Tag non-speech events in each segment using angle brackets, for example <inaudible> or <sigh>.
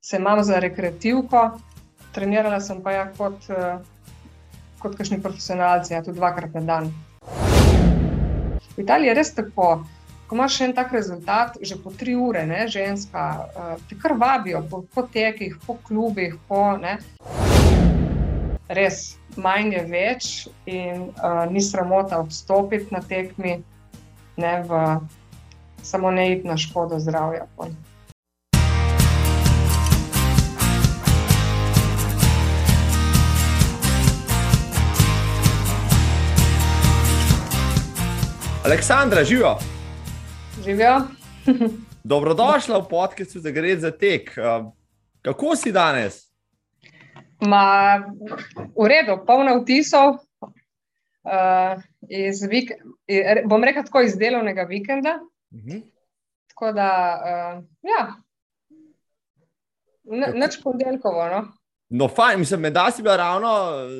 se imam za rekreativko, trenirala sem pa ja kot, uh, kot kakšni profesionalci, ja, tudi dvakrat na dan. V Italiji je res tako. Ko imaš še en tak rezultat, že po tri ure, ne, ženska, uh, ti kar vabijo po, po tekih, po klubih. Po, res, manj je več in uh, ni sramota odstopiti na tekmi, ne v samo ne iti na škodo zdravja. Aleksandra, živijo. Živijo. <laughs> Dobrodošla v podkastu za gre za tek. Kako si danes? Ma, v redu, polno vtisov. Uh, iz, bom rekel, tako iz delovnega vikenda. Uh mhm. -huh. Tako da, uh, ja, neč ponedeljkovo. No? No, fajn, mislim, da si bila ravno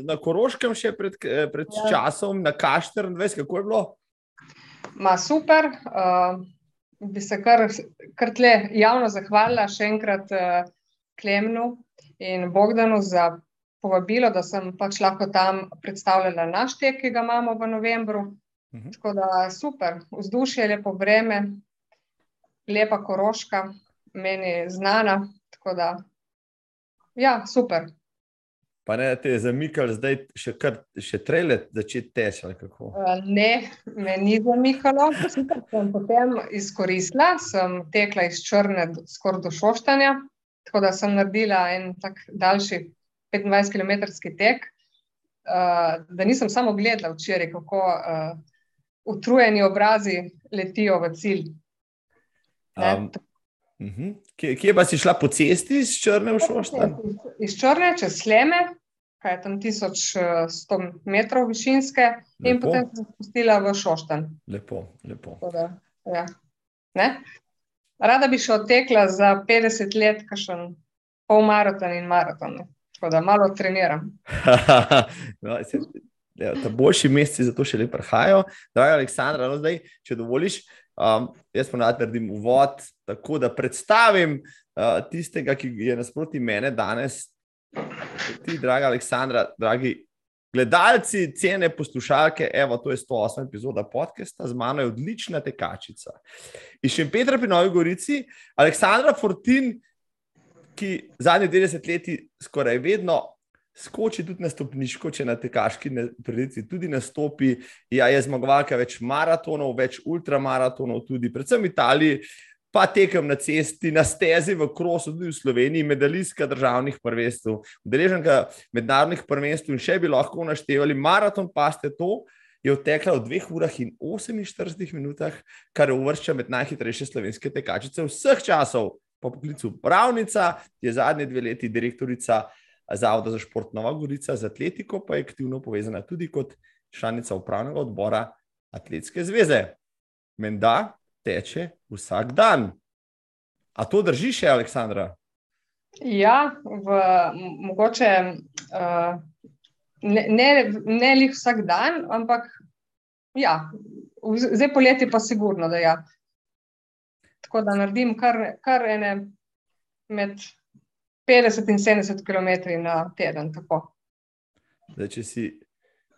na Koroškem še pred, pred ja. časom, na Kašter, ne veš, kako je bilo. Ma super, uh, bi se kar, kar tle javno zahvalila še enkrat uh, Klemnu in Bogdanu za povabilo, da sem pač lahko tam predstavljala naš tek, ki ga imamo v novembru. Uh mhm. -huh. Tako da super, vzdušje, lepo vreme, lepa koroška, meni znana. Tako da, ja, super. Pa ne, te je zamikalo, zdaj še kar še trele, začeti teči. Ne, me ni zamikalo. Sem potem izkoristila, sem tekla iz črne skoraj do šoštanja, tako da sem naredila en tak daljši 25 km tek, uh, da nisem samo gledala včeraj, kako uh, utrujeni obrazi letijo v cilj. Um, uh -huh. kje, kje pa si šla po cesti iz Črne v Šoštan? Iz Črne čez Sleme, kaj je tam 1100 metrov višinske, lepo. in potem sem se spustila v Šoštan. Lepo, lepo. Da, ja. Rada bi še odtekla za 50 let, kakšen pol maraton in maraton. Tako da malo treniram. <laughs> no, se, ja, ta boljši meseci za to še lepo prihajajo. Draga Aleksandra, no, zdaj, če dovoliš, um, jaz pa naredim uvod, tako da predstavim uh, tistega, ki je nasproti mene danes. Ti, draga Aleksandra, dragi gledalci, cene poslušalke, evo, to je 108 epizoda podcasta, z mano je odlična tekačica. In še Petra pri Novi Gorici, Aleksandra Fortin ki zadnjih 20 let skoraj vedno skoči tudi na stopniško, če na tekaški tradiciji tudi nastopi. Ja, je zmagovalka več maratonov, več ultramaratonov, tudi predvsem v Italiji. Pa tekem na cesti, na stezi v Krosu, tudi v Sloveniji, medaljska državnih prvenstv, udeleženka mednarodnih prvenstv in še bi lahko naštevali. Maraton pa ste to, je odtekla v 2 urah in 48 minutah, kar uvršča med najhitrejše slovenske tekačice vseh časov po poklicu pravnica, je zadnje dve leti direktorica Zavoda za šport Nova Gorica, z atletiko pa je aktivno povezana tudi kot članica upravnega odbora Atletske zveze. Menda teče vsak dan. A to drži še, Aleksandra? Ja, v, mogoče uh, ne, ne, ne lih vsak dan, ampak ja, zdaj poletje pa sigurno, da ja. Tako da naredim kar, kar ene med 50 in 70 km na teden. Zdaj, če si,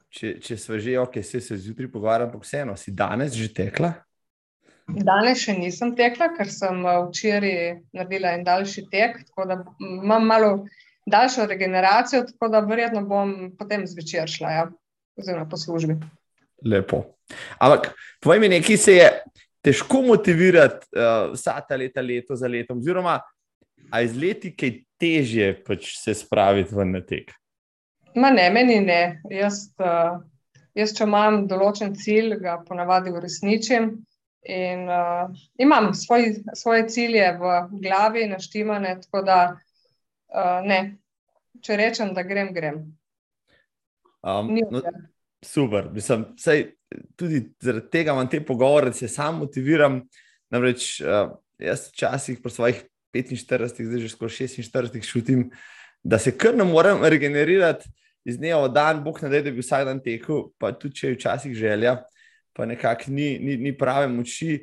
če, če smo že, ok, se, se zjutraj pogovarjam, ampak vseeno, si danes že tekla? Danes še nisem tekla, ker sem eh, včeraj naredila en daljši tek, tako da imam malo daljšo regeneracijo, tako da verjetno bom potem zvečer šla, ja, oziroma po službi. Lepo. Ampak, povej mi, nekaj se je, težko motivirati uh, vsa ta leta, leto za letom, oziroma a iz leti kaj težje pač se spraviti v netek. Ma ne, meni ne. Jaz, uh, jaz, če imam določen cilj, ga ponavadi uresničim. In uh, imam svoj, svoje cilje v glavi, naštimane, tako da uh, ne, če rečem, da grem, grem. Um, no, super, mislim, sej, tudi zaradi tega imam te pogovore, da se sam motiviram. Namreč uh, jaz včasih po svojih 45, zdaj že skoraj 46 šutim, da se kar ne morem regenerirati iz dneva v dan, bog ne da, da bi vsak dan tekel, pa tudi če je včasih želja, pa nekako ni, ni, ni prave moči.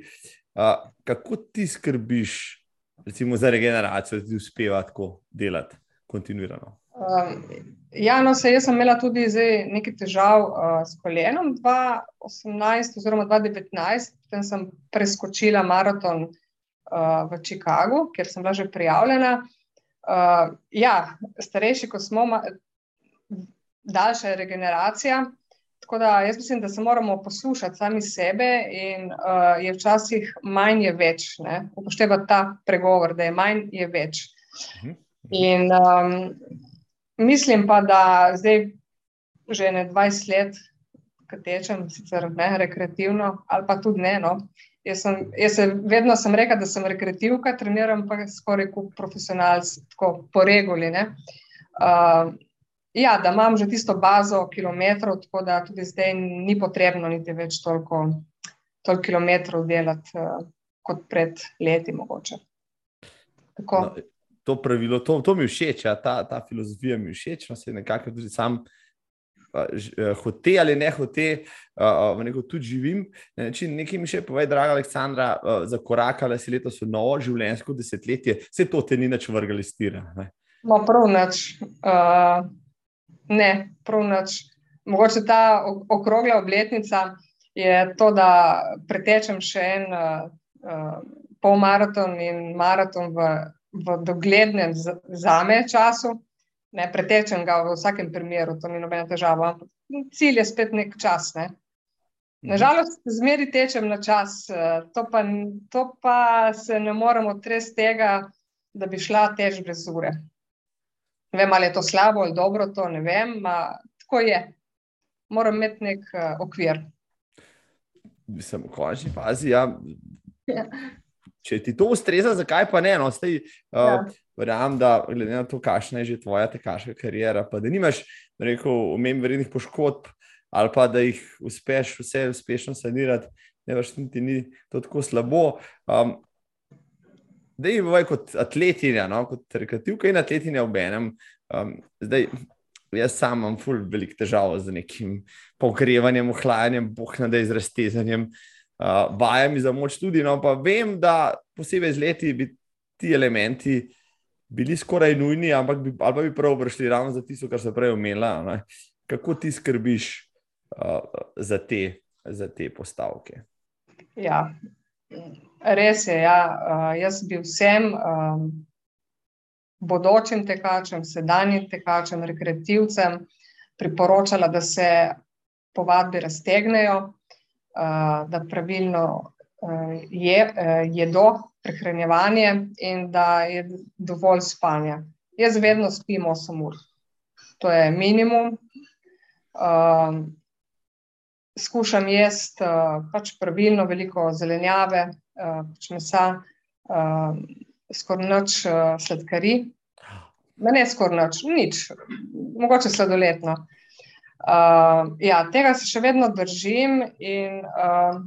Uh, kako ti skrbiš recimo za regeneracijo, da ti uspeva tako delati kontinuirano? Um, ja, no, se, jaz sem imela tudi nekaj težav uh, s kolenom 2018 oziroma 2019, potem sem preskočila maraton uh, v Chicagu, kjer sem bila že prijavljena. Uh, ja, starejši, ko smo, daljša je regeneracija. Tako da jaz mislim, da se moramo poslušati sami sebe, in uh, je včasih manj je več. Upoštevati ta pregovor, da je manj je več. Mhm, mhm. In um, mislim pa, da zdaj že ne 20 let, ki tečem, sicer ne rekreativno, ali pa tudi ne. No. Jaz, sem, jaz se vedno sem rekel, da sem rekreativka, treniram pa skoraj kot profesionalc, tako po reguli. Uh, ja, da imam že tisto bazo kilometrov, tako da tudi zdaj ni potrebno niti več toliko, toliko kilometrov delati uh, kot pred leti mogoče. Tako. No to pravilo, to, to mi všeč, ja, ta, ta filozofija mi všeč, no, se nekako tudi sam. Eh, hote ali ne hote, v neko tudi živim. Nekaj mi še povej, draga Aleksandra, za korak ali si letos v novo življenjsko desetletje, vse to te ni več vrgali stira. Ne, no, prav nič. Uh, ne, prav nič. Mogoče ta okrogla obletnica je to, da pretečem še en uh, polmaraton in maraton v v doglednem za me času, ne pretečem ga v vsakem primeru, to ni nobena težava. Cilj je spet nek čas. Ne. Nažalost, zmeri tečem na čas, eh, to pa, to pa se ne moremo tresti tega, da bi šla tež brez ure. Ne vem, ali je to slabo ali dobro, to ne vem, a, tako je. Moram imeti nek uh, okvir. Sem v končni fazi. Ja. Ja če ti to ustreza, zakaj pa ne? No, stej, uh, ja. Verjamem, da glede na to, kakšna je že tvoja tekaška karijera, pa da nimaš, rekel, umem vrednih poškodb ali pa da jih uspeš vse uspešno sanirati, ne veš, ti ni to tako slabo. Um, da je vaj kot atletinja, no, kot rekreativka in atletinja ob enem. Um, zdaj, jaz sam imam ful velik težav z nekim pogrevanjem, ohlajanjem, bohna da izrastezanjem. Uh, uh, vajami za moč tudi. No, pa vem, da posebej z leti bi ti elementi bili skoraj nujni, ampak bi, ali pa bi prav vršili ravno za tisto, kar se prej omenila. Ne? Kako ti skrbiš uh, za, te, za te postavke? Ja, res je. Ja. Uh, jaz bi vsem. Um, Bodočim tekačem, sedanjim tekačem, rekreativcem priporočala, da se povadbe raztegnejo, da pravilno je, jedo, prehranjevanje in da je dovolj spanja. Jaz vedno spim 8 ur, to je minimum. Skušam jesti pač pravilno, veliko zelenjave, pač mesa, skoraj noč sladkari. Ne, skoraj noč, nič, mogoče sladoletno. Uh, ja, tega se še vedno držim in uh,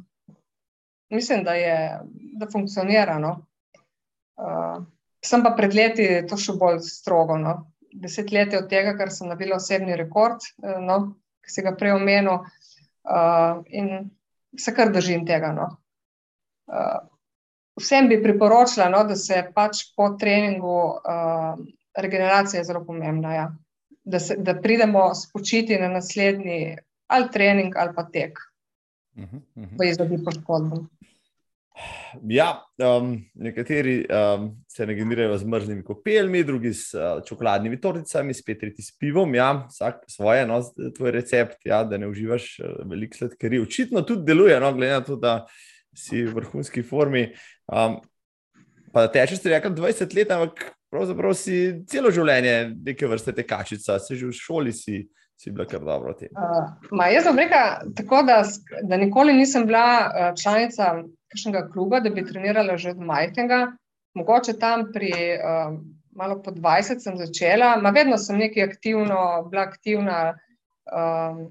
mislim, da, je, da funkcionira. No. Uh, sem pa pred leti to še bolj strogo. No. Deset let je od tega, kar sem nabil osebni rekord, uh, no, ki se ga prej omenil, uh, in se kar držim tega. No. Uh, vsem bi priporočila, no, da se pač po treningu uh, regeneracija je zelo pomembna. Ja da, se, da pridemo spočiti na naslednji ali trening ali pa tek, uh -huh, uh -huh. v izogib poškodbam. Ja, um, nekateri um, se regenerirajo z mrzlimi kopeljmi, drugi s uh, čokoladnimi torticami, spet tretji s pivom. Ja, vsak svoje, no, tvoj recept, ja, da ne uživaš uh, veliko sladkarij. Očitno tudi deluje, no, glede na to, da si v vrhunski formi. Um, pa da tečeš, rekel, 20 let, ampak pravzaprav si celo življenje neke vrste tekačica, se že v šoli si, si bila kar dobro. Uh, jaz sem rekel tako, da, da nikoli nisem bila članica kakšnega kluba, da bi trenirala že od majhnega. Mogoče tam pri uh, malo po 20 sem začela, ma vedno sem nekaj aktivno, bila aktivna. Uh,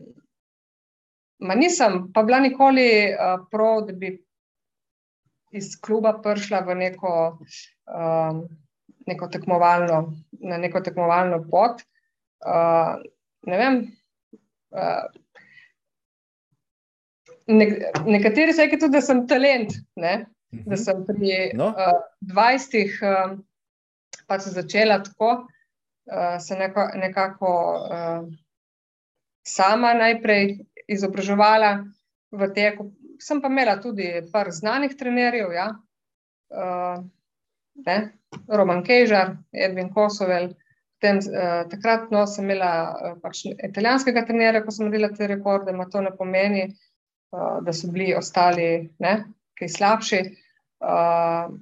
ma nisem pa bila nikoli uh, prav, da bi iz kluba prišla v neko. Uh, neko tekmovalno, na neko tekmovalno pot. Uh, ne vem. Uh, ne, nekateri se reče tudi, da sem talent. Ne? mhm. da sem pri no. uh, 20 um, pač začela tako, uh, se neko, nekako uh, sama najprej izobraževala v teku. Sem pa imela tudi par znanih trenerjev, ja. uh, Roman Kejžar, Edwin Kosovel. Tem, uh, takrat no, sem imela uh, pač italijanskega trenerja, ko sem naredila te rekorde, ima to ne pomeni, uh, da so bili ostali ne, kaj slabši. Uh,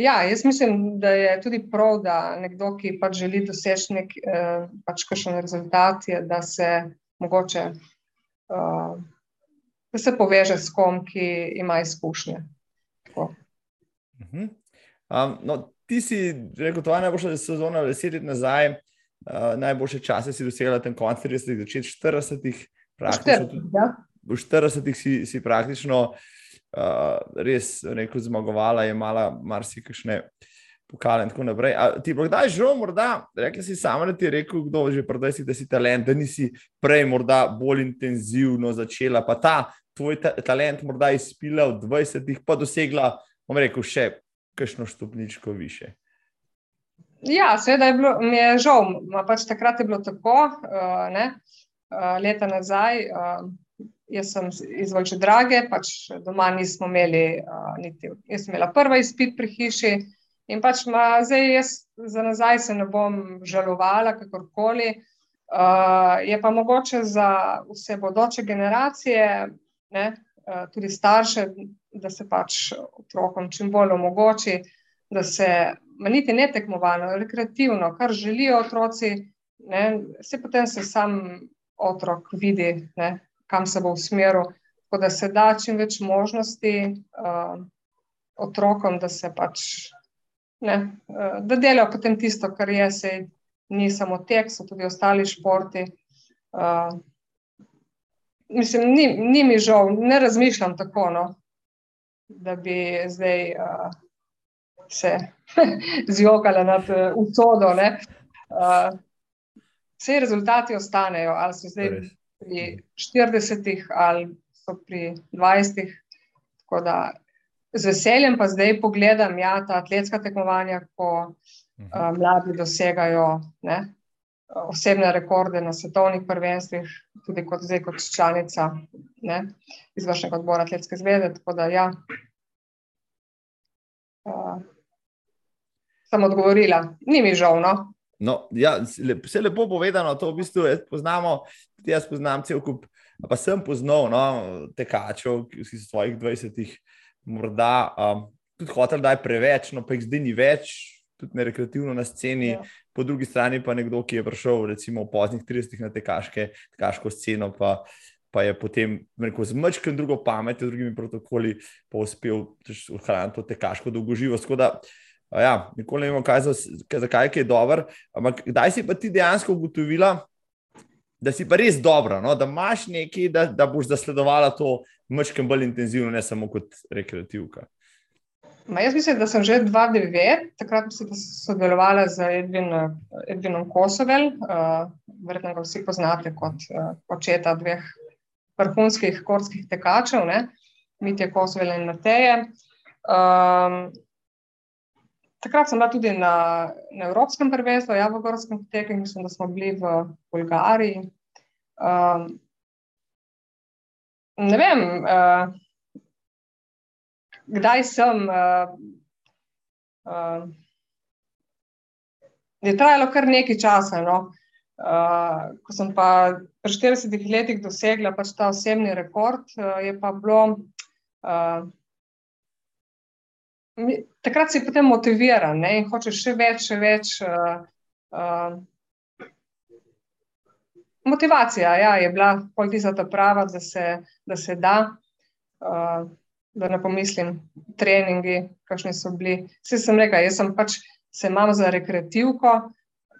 ja, jaz mislim, da je tudi prav, da nekdo, ki pač želi doseči nek uh, pač rezultat, je, da se mogoče uh, da se poveže s kom, ki ima izkušnje. Uh -huh. um, no, ti si rekel, je najboljša sezona, deset let nazaj, uh, najboljše čase si dosegla tam konc 30-ih, začet 40-ih. Ja. V 40-ih si, si praktično uh, res rekel, zmagovala, je imala marsikšne pokale in tako naprej. A ti bo kdaj žal, morda, rekli si sama, da ti je rekel, kdo že prodaj si, da si talent, da nisi prej morda bolj intenzivno začela, pa ta tvoj ta talent morda izpila v 20-ih, pa dosegla, bom rekel, še kakšno stopničko više. Ja, seveda je bilo, mi je žal, pač takrat je bilo tako, uh, ne, uh, leta nazaj. Uh, jaz sem iz Volče Drage, pač doma nismo imeli uh, niti. Jaz sem imela prvi izpit pri hiši in pač ma, zdaj jaz za nazaj se ne bom žalovala, kakorkoli. Uh, je pa mogoče za vse bodoče generacije, ne, uh, tudi starše, da se pač otrokom čim bolj omogoči, da se niti ne tekmovalno, rekreativno, kar želijo otroci, ne, se potem se sam otrok vidi, ne, kam se bo usmeril. Tako da se da čim več možnosti uh, otrokom, da se pač ne, uh, da delajo potem tisto, kar je, se ni samo tek, so tudi ostali športi. Uh, mislim, ni, ni mi žal, ne razmišljam tako. No da bi zdaj uh, se <laughs> zjokala nad uh, usodo. Uh, vse rezultati ostanejo, ali so zdaj pri 40-ih ali so pri 20-ih. Z veseljem pa zdaj pogledam ja, ta atletska tekmovanja, ko uh, mladi dosegajo ne, osebne rekorde na svetovnih prvenstvih, tudi kot zdaj, kot članica izvršnega odbora Atletske zveze. Tako da, ja, uh, sem odgovorila, ni mi žal. No? No, ja, vse lepo povedano, to v bistvu poznamo, tudi jaz poznam cel kup. Pa sem poznal no, tekačev, ki so svojih 20-ih morda um, tudi hotel, da je preveč, no pa jih zdaj ni več, tudi ne rekreativno na sceni. Ja. Po drugi strani pa nekdo, ki je prišel recimo v poznih 30-ih na tekaške, tekaško sceno, pa pa je potem rekel, z mačkem drugo pamet, z drugimi protokoli, pa uspel ohraniti to tekaško dolgoživost. Ja, nikoli ne vemo, kaj za, zakaj je dober. Ampak kdaj si pa ti dejansko ugotovila, da si pa res dobra, no? da imaš nekaj, da, da boš zasledovala to mačkem bolj intenzivno, ne samo kot rekreativka. Ma jaz mislim, da sem že 2009, takrat sem sodelovala z Edvin, Edvinom Kosovel, uh, verjetno ga vsi poznate kot uh, očeta dveh vrhunskih korskih tekačev, ne? Mitja Kosovele in Mateje. Um, takrat sem bila tudi na, na Evropskem prvenstvu, ja, v Gorskem teku, mislim, da smo bili v Bolgariji. Um, ne vem, uh, kdaj sem. Uh, uh, je trajalo kar nekaj časa. No? Uh, ko sem pa pri 40 letih dosegla pač ta osebni rekord, uh, je pa bilo. Uh, takrat si potem motiviran ne? in hočeš še več, še več. Uh, uh, motivacija ja, je bila politika ta prava, da se da. Se da. Uh, Da ne pomislim, treningi, kakšni so bili. Vse sem rekel, jaz sem pač se imam za rekreativko,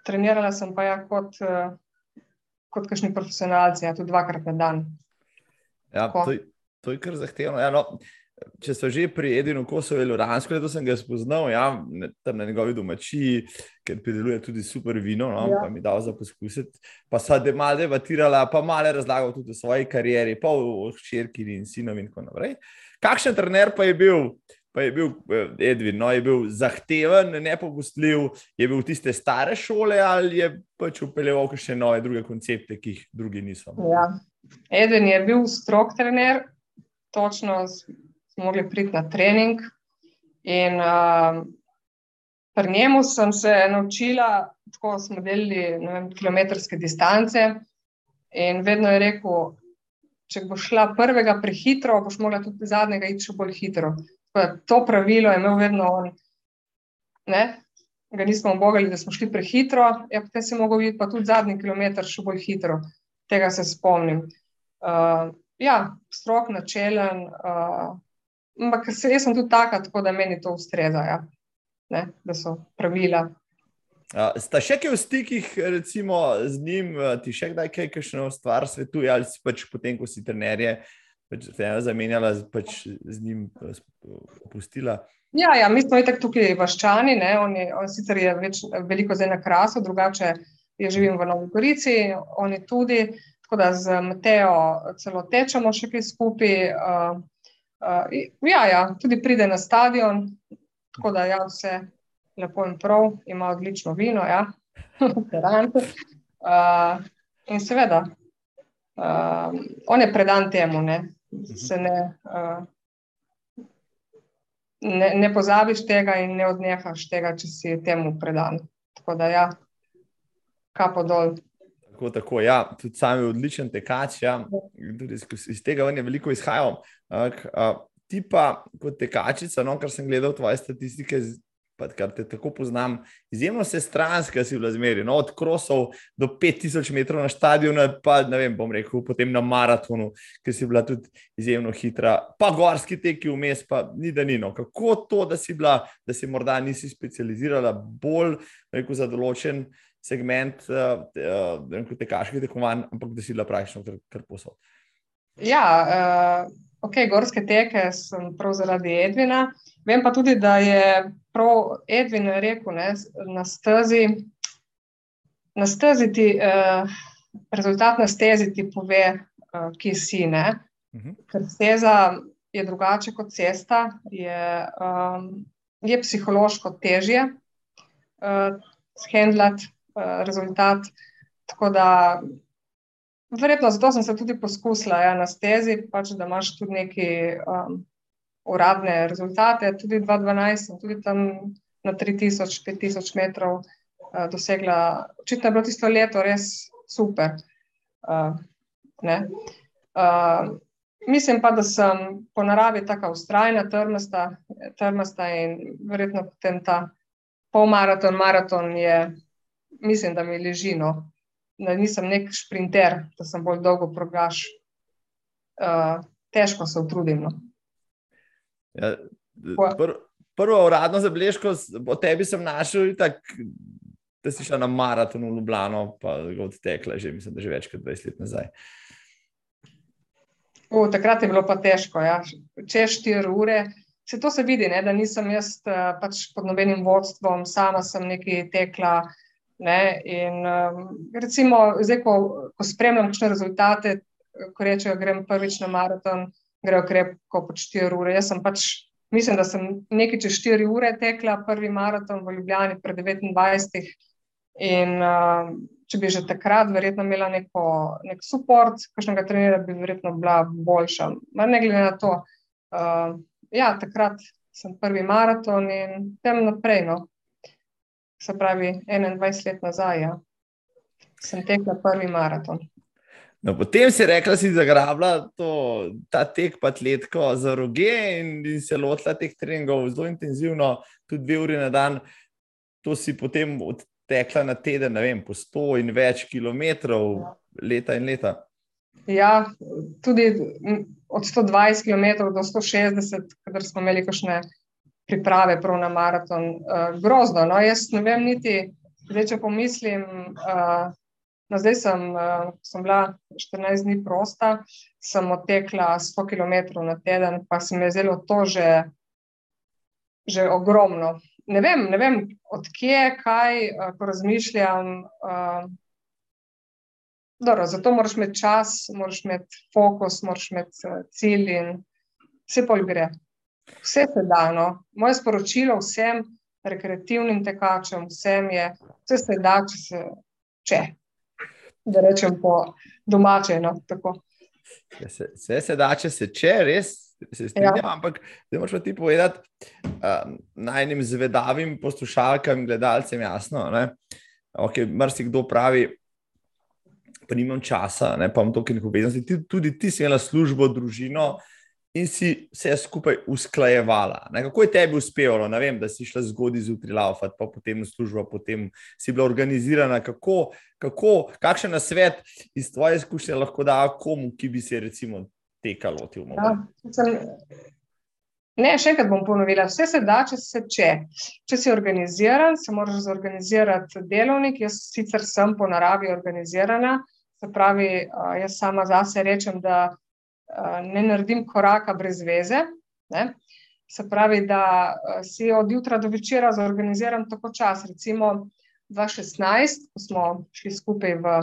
trenirala sem pa ja kot, uh, kot kakšni profesionalci, ja, tudi dvakrat na dan. Ja, to, to je kar zahtevno. Ja, no, če so že pri Edinu Kosovu, Ransko, da sem ga spoznal, ja, tam na njegovi domači, ker prideluje tudi super vino, no, ja. pa mi dal za poskusiti. Pa so da malo debatirala, pa malo razlagal tudi o svoji karieri, pa o hčerki in sinom in tako naprej. Kakšen trener pa je bil? Pa je bil Edwin, no, je bil zahteven, nepopustljiv, je bil tiste stare šole ali je pač upeljeval še nove druge koncepte, ki jih drugi niso. Ja. Edwin je bil strok trener, točno smo mogli priti na trening. In uh, pri njemu sem se naučila, tako smo delili vem, kilometrske distance. In vedno je rekel, če boš šla prvega prehitro, boš mogla tudi zadnjega iti še bolj hitro to pravilo je imel vedno on. Ne? Ga nismo obogali, da smo šli prehitro, ja, potem si mogel videti pa tudi zadnji kilometr še bolj hitro. Tega se spomnim. Uh, ja, strok, načelen, uh, ampak jaz sem tudi taka, tako da meni to ustreza, ja. ne, da so pravila. Uh, sta še kaj v stikih, recimo, z njim, ti še kdaj kaj, kakšno stvar svetuje, ali si pač potem, ko si trenerje, uh, pač zamenjala, pač z njim eh, opustila. Ja, ja, mi smo tako tukaj vaščani, on, je, on sicer je več, veliko zdaj na krasu, drugače je živim v Novi Gorici, oni tudi, tako da z Mateo celo tečemo še kaj skupaj. Uh, uh, ja, ja, tudi pride na stadion, tako da ja, vse lepo in prav, ima odlično vino, ja, <laughs> uh, in seveda, uh, on je predan temu, ne, Mhm. se ne, uh, ne, ne pozabiš tega in ne odnehaš tega, če si temu predan. Tako da, ja, kapo dol. Tako, tako, ja, tudi sam je odličen tekač. Ja. Iz, iz tega je veliko izhajal. Uh, ti pa, kot tekačica, no, kar sem gledal tvoje statistike, pa, kar te tako poznam, izjemno se stranska si v razmeri. No, od krosov do 5000 metrov na stadionu, pa ne vem, bom rekel, potem na maratonu, ki si bila tudi izjemno hitra, pa gorski teki vmes, pa ni da ni. No. Kako to, da si bila, da si morda nisi specializirala bolj rekel, za določen segment uh, uh, tekaških tekmovanj, ampak da si bila praktično kar, kar posod. Ja, uh, ok, gorske teke sem prav zaradi Edvina. Vem pa tudi, da je prav Edvin rekel, ne, na stezi, na stezi ti, uh, rezultat na stezi ti pove, uh, kje si. Ne. Mhm. Ker steza je drugače kot cesta, je, um, je psihološko težje uh, shendlati uh, rezultat. Tako da, verjetno zato sem se tudi poskusila ja, na stezi, pač, da imaš tudi neki. Um, uradne rezultate. Tudi 2012 sem tudi tam na 3000-5000 metrov uh, dosegla. Očitno je bilo tisto leto res super. Uh, uh, mislim pa, da sem po naravi tako ustrajna, trmasta, trmasta in verjetno potem ta polmaraton, maraton je, mislim, da mi leži. No. Da nisem nek sprinter, da sem bolj dolgo progaš. Uh, težko se utrudim. No. Ja, pr, prvo uradno zabeležko o tebi sem našel, tak, da si šla na maraton v Ljubljano, pa ga odtekla že, mislim, da že več kot 20 let nazaj. U, takrat je bilo pa težko, ja. čez 4 ure. Se to se vidi, ne? da nisem jaz eh, pač pod nobenim vodstvom, sama sem nekaj tekla. Ne? In, um, recimo, zdaj, ko, ko spremljam kakšne rezultate, ko rečejo, grem prvič na maraton, grejo krepko po 4 ure. Jaz sem pač, mislim, da sem nekaj čez 4 ure tekla prvi maraton v Ljubljani pred 29. In uh, če bi že takrat verjetno imela neko, nek support, kakšnega trenera, bi verjetno bila boljša. Ma ne glede na to, uh, ja, takrat sem prvi maraton in tem naprej. No. Se pravi, 21 let nazaj, ja. sem tekla prvi maraton. No, potem si rekla, da si zagrabila to, ta tek pa letko za roge in, in se lotila teh treningov zelo intenzivno, tudi dve uri na dan. To si potem odtekla na teden, ne vem, po 100 in več kilometrov, leta in leta. Ja, tudi od 120 km do 160, kadar smo imeli kakšne priprave na maraton. Uh, grozno, no, jaz ne vem, niti, če pomislim. Uh, No, zdaj sem, uh, sem bila 14 dni prosta, sem odtekla 100 km na teden, pa se mi je zelo to že, že ogromno. Ne vem, ne vem odkje, kaj, uh, ko razmišljam. Uh, dobro, zato moraš imeti čas, moraš imeti fokus, moraš imeti uh, cilj in vse pol gre. Vse se da. No. Moje sporočilo vsem rekreativnim tekačem, vsem je, vse se da, če se če. Da rečem po domače. No, vse se, se da, če se če, res se strinjam, ja. ampak da moraš ti povedati uh, najnim zvedavim poslušalkam in gledalcem jasno. Okay, Mrsi kdo pravi, pa nimam časa, ne, pa imam toliko obveznosti. Ti, tudi ti si imela službo, družino in si vse skupaj usklajevala. Ne. Kako je tebi uspelo? Ne vem, da si šla zgodaj zjutraj laufati, pa potem na službo, potem si bila organizirana. Kako, kako, kakšen nasvet iz tvoje izkušnje lahko da komu, ki bi se recimo tekalo ti v ja, mogoče? Ne, še enkrat bom ponovila. Vse se da, če se če. Če si organiziran, se moraš zorganizirati delovnik. Jaz sicer sem po naravi organizirana, se pravi, jaz sama zase rečem, da ne naredim koraka brez veze. Ne? Se pravi, da si od jutra do večera zorganiziram tako čas. Recimo 2016, ko smo šli skupaj v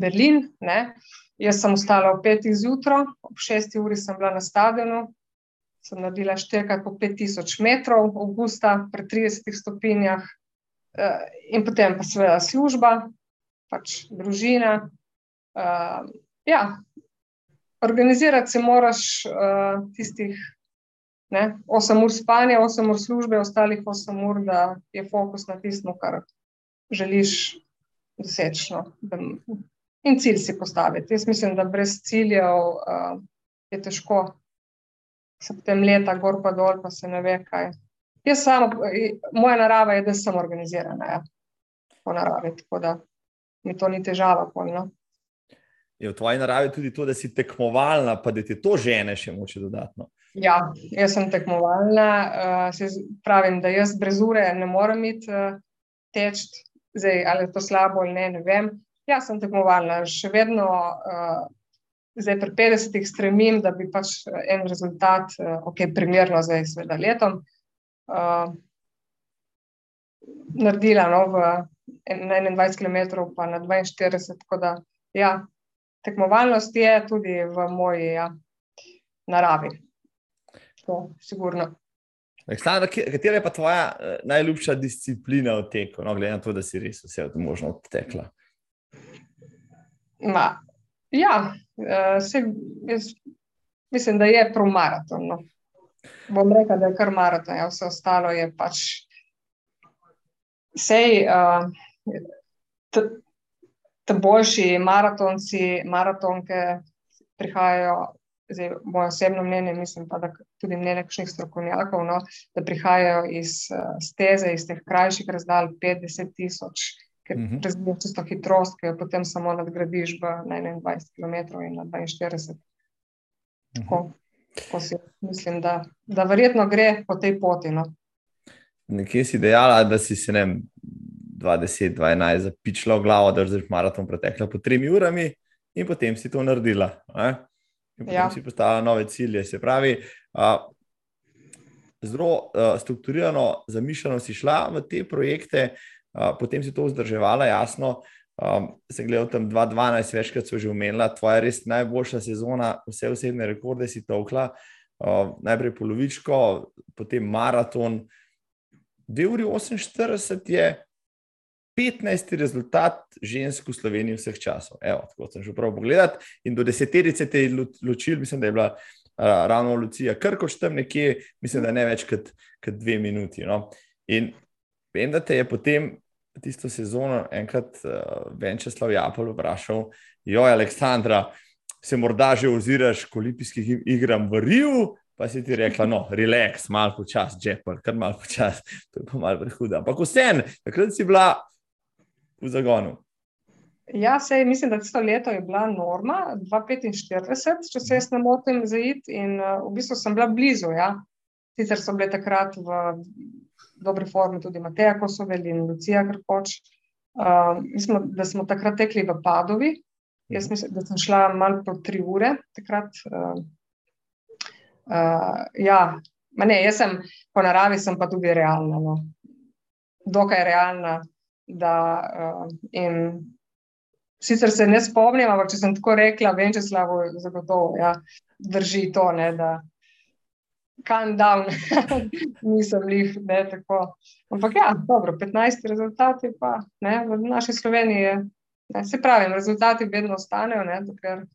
Berlin, ne? Jaz sem ostala ob petih zjutraj, ob šesti uri sem bila na stadionu, sem naredila štirikrat po 5000 metrov, avgusta, pri 30 stopinjah, eh, in potem pa seveda služba, pač družina. Ja, organizirati se moraš uh, tistih ne, 8 ur spanja, 8 ur službe, ostalih 8 ur, da je fokus na tistem, kar želiš doseči. No, in cilj si postaviti. Jaz mislim, da brez ciljev uh, je težko, se potem leta gor pa dol, pa se ne ve kaj. Jaz samo, moja narava je, da sem organizirana ja, po naravi, tako da mi to ni težava. Polno. Je v tvoji naravi tudi to, da si tekmovalna, pa da ti to žene še moče dodatno? Ja, jaz sem tekmovalna. Uh, pravim, da jaz brez ure ne morem iti uh, teč, zdaj ali je to slabo ali ne, ne vem. Jaz sem tekmovalna, še vedno, uh, zdaj pri 50-ih stremim, da bi pač en rezultat, uh, ok, primerno zdaj, seveda, letom, uh, naredila no, v, na 21 km, pa na 42. Tako da, ja, tekmovalnost je tudi v moji ja, naravi. To, sigurno. Aleksandra, katera je pa tvoja najljubša disciplina v teku, no, glede na to, da si res vse možno odtekla? Ma, ja, uh, se, jaz, mislim, da je prav maraton. No. Bom rekel, da je kar maraton, ja, vse ostalo je pač. Sej, uh, te boljši maratonci, maratonke prihajajo, zdaj, moje osebno mnenje, mislim pa, da tudi mnenje nekšnih strokovnjakov, no, da prihajajo iz uh, steze, iz teh krajših razdalj, 50 tisoč ker uh -huh. razvijaš čisto hitrost, ki jo potem samo nadgradiš na 21 km in na 42. Tako, uh -huh. tako si mislim, da, da verjetno gre po tej poti. No. Nekje si dejala, da si se ne 20-21 zapičila v glavo, da si maraton pretekla po 3 urami in potem si to naredila. Ne? In potem ja. si postavila nove cilje. Se pravi, uh, zelo uh, strukturirano, zamišljeno si šla v te projekte, uh, potem si to vzdrževala, jasno. Um, sem gledal tam 2012, večkrat so že omenila, tvoja res najboljša sezona, vse osebne rekorde si tokla, uh, najprej polovičko, potem maraton. 2 uri 48 je 15. rezultat žensk v Sloveniji vseh časov. Evo, tako sem že prav pogledal. In do deseterice te je ločil, mislim, da je bila ravno Lucija Krkoč tam nekje, mislim, da ne več kot, kot dve minuti. No? In vem, da te je potem tisto sezono enkrat uh, Venčeslav Japol vprašal, joj, Aleksandra, se morda že oziraš k olimpijskih igram v Riju, pa si ti rekla, no, relax, malo počas, Jepel, kar malo počas, to je pa malo prehuda. Ampak vsem, takrat si bila v zagonu. Ja, sej, mislim, da tisto leto je bila norma, 2,45, če se jaz ne motim, zaid. In uh, v bistvu sem bila blizu. Ja. Sicer so bile takrat v dobri formi tudi Mateja Kosovel in Lucija Krpoč. Uh, mislim, da smo takrat tekli v Padovi. Jaz mislim, da sem šla malo po tri ure takrat. Uh, uh, ja, ne, jaz sem po naravi, sem pa tudi realna. No. Dokaj realna. Da, uh, in sicer se ne spomnim, ampak če sem tako rekla, vem, če slabo zagotovo ja, drži to. Ne, da, kan down, <laughs> nisem jih ne tako. Ampak ja, dobro, 15 rezultati pa ne, v naši Sloveniji je, ne, se pravi, rezultati vedno ostanejo, ne, dokler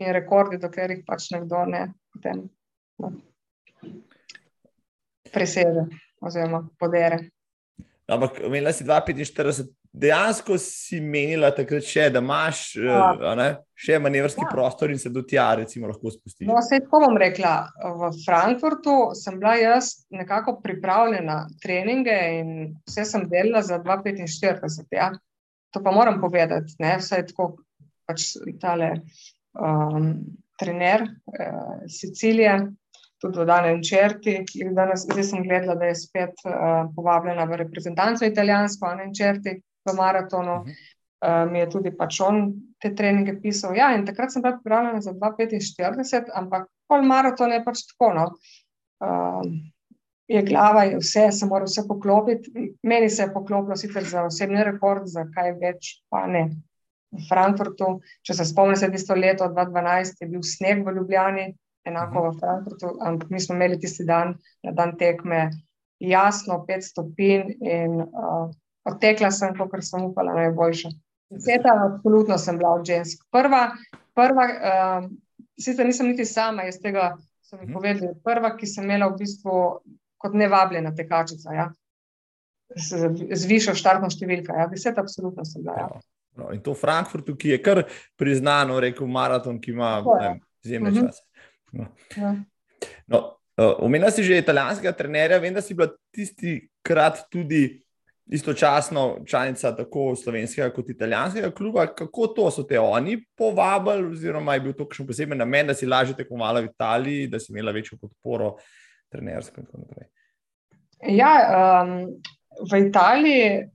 in rekordi, dokler jih pač nekdo ne potem no, preseže oziroma podere. Ampak, imela si 2,45, dejansko si menila takrat še, da imaš ja. ne, še manevrski ja. prostor in se do tja, recimo, lahko spustiš. No, vse tako bom rekla. V Frankfurtu sem bila jaz nekako pripravljena na treninge in vse sem delala za 2,45. Ja. To pa moram povedati, ne, vse je tako pač tale um, trener uh, Sicilije tudi v danem črti. Zdaj sem gledala, da je spet uh, povabljena v reprezentanco italijansko, a ne črti v maratonu. Uh -huh. uh, mi je tudi pač on te treninge pisal. Ja, in takrat sem bila pripravljena za 2,45, ampak pol maraton je pač tako. No. Uh, je glava, je vse, se mora vse poklopiti. Meni se je poklopilo sicer za osebni rekord, za kaj več, pa ne. V Frankfurtu, če se spomnite, je bilo leto 2012, je bil sneg v Ljubljani, enako v Frankfurtu, ampak mi smo imeli tisti dan, na dan tekme, jasno, pet stopinj in uh, odtekla sem, kot sem upala, najboljša. Sveta, absolutno sem bila od žensk. Prva, prva uh, sicer nisem niti sama, iz tega so mi mhm. povedali, prva, ki sem imela v bistvu kot nevabljena tekačica. Ja? Z višjo štartno številko. Ja? Deset, absolutno sem bila. Ja. No, in to v Frankfurtu, ki je kar priznano, rekel maraton, ki ima izjemne mhm. čase. No. Ja. No, Omenila uh, si že italijanskega trenerja, vem, da si bila tisti krat tudi istočasno članica tako slovenskega kot italijanskega kluba. Kako to so te oni povabili, oziroma je bil to kakšen poseben namen, da si lažje tekmovala v Italiji, da si imela večjo podporo trenersko in tako naprej? Ja, um, v Italiji,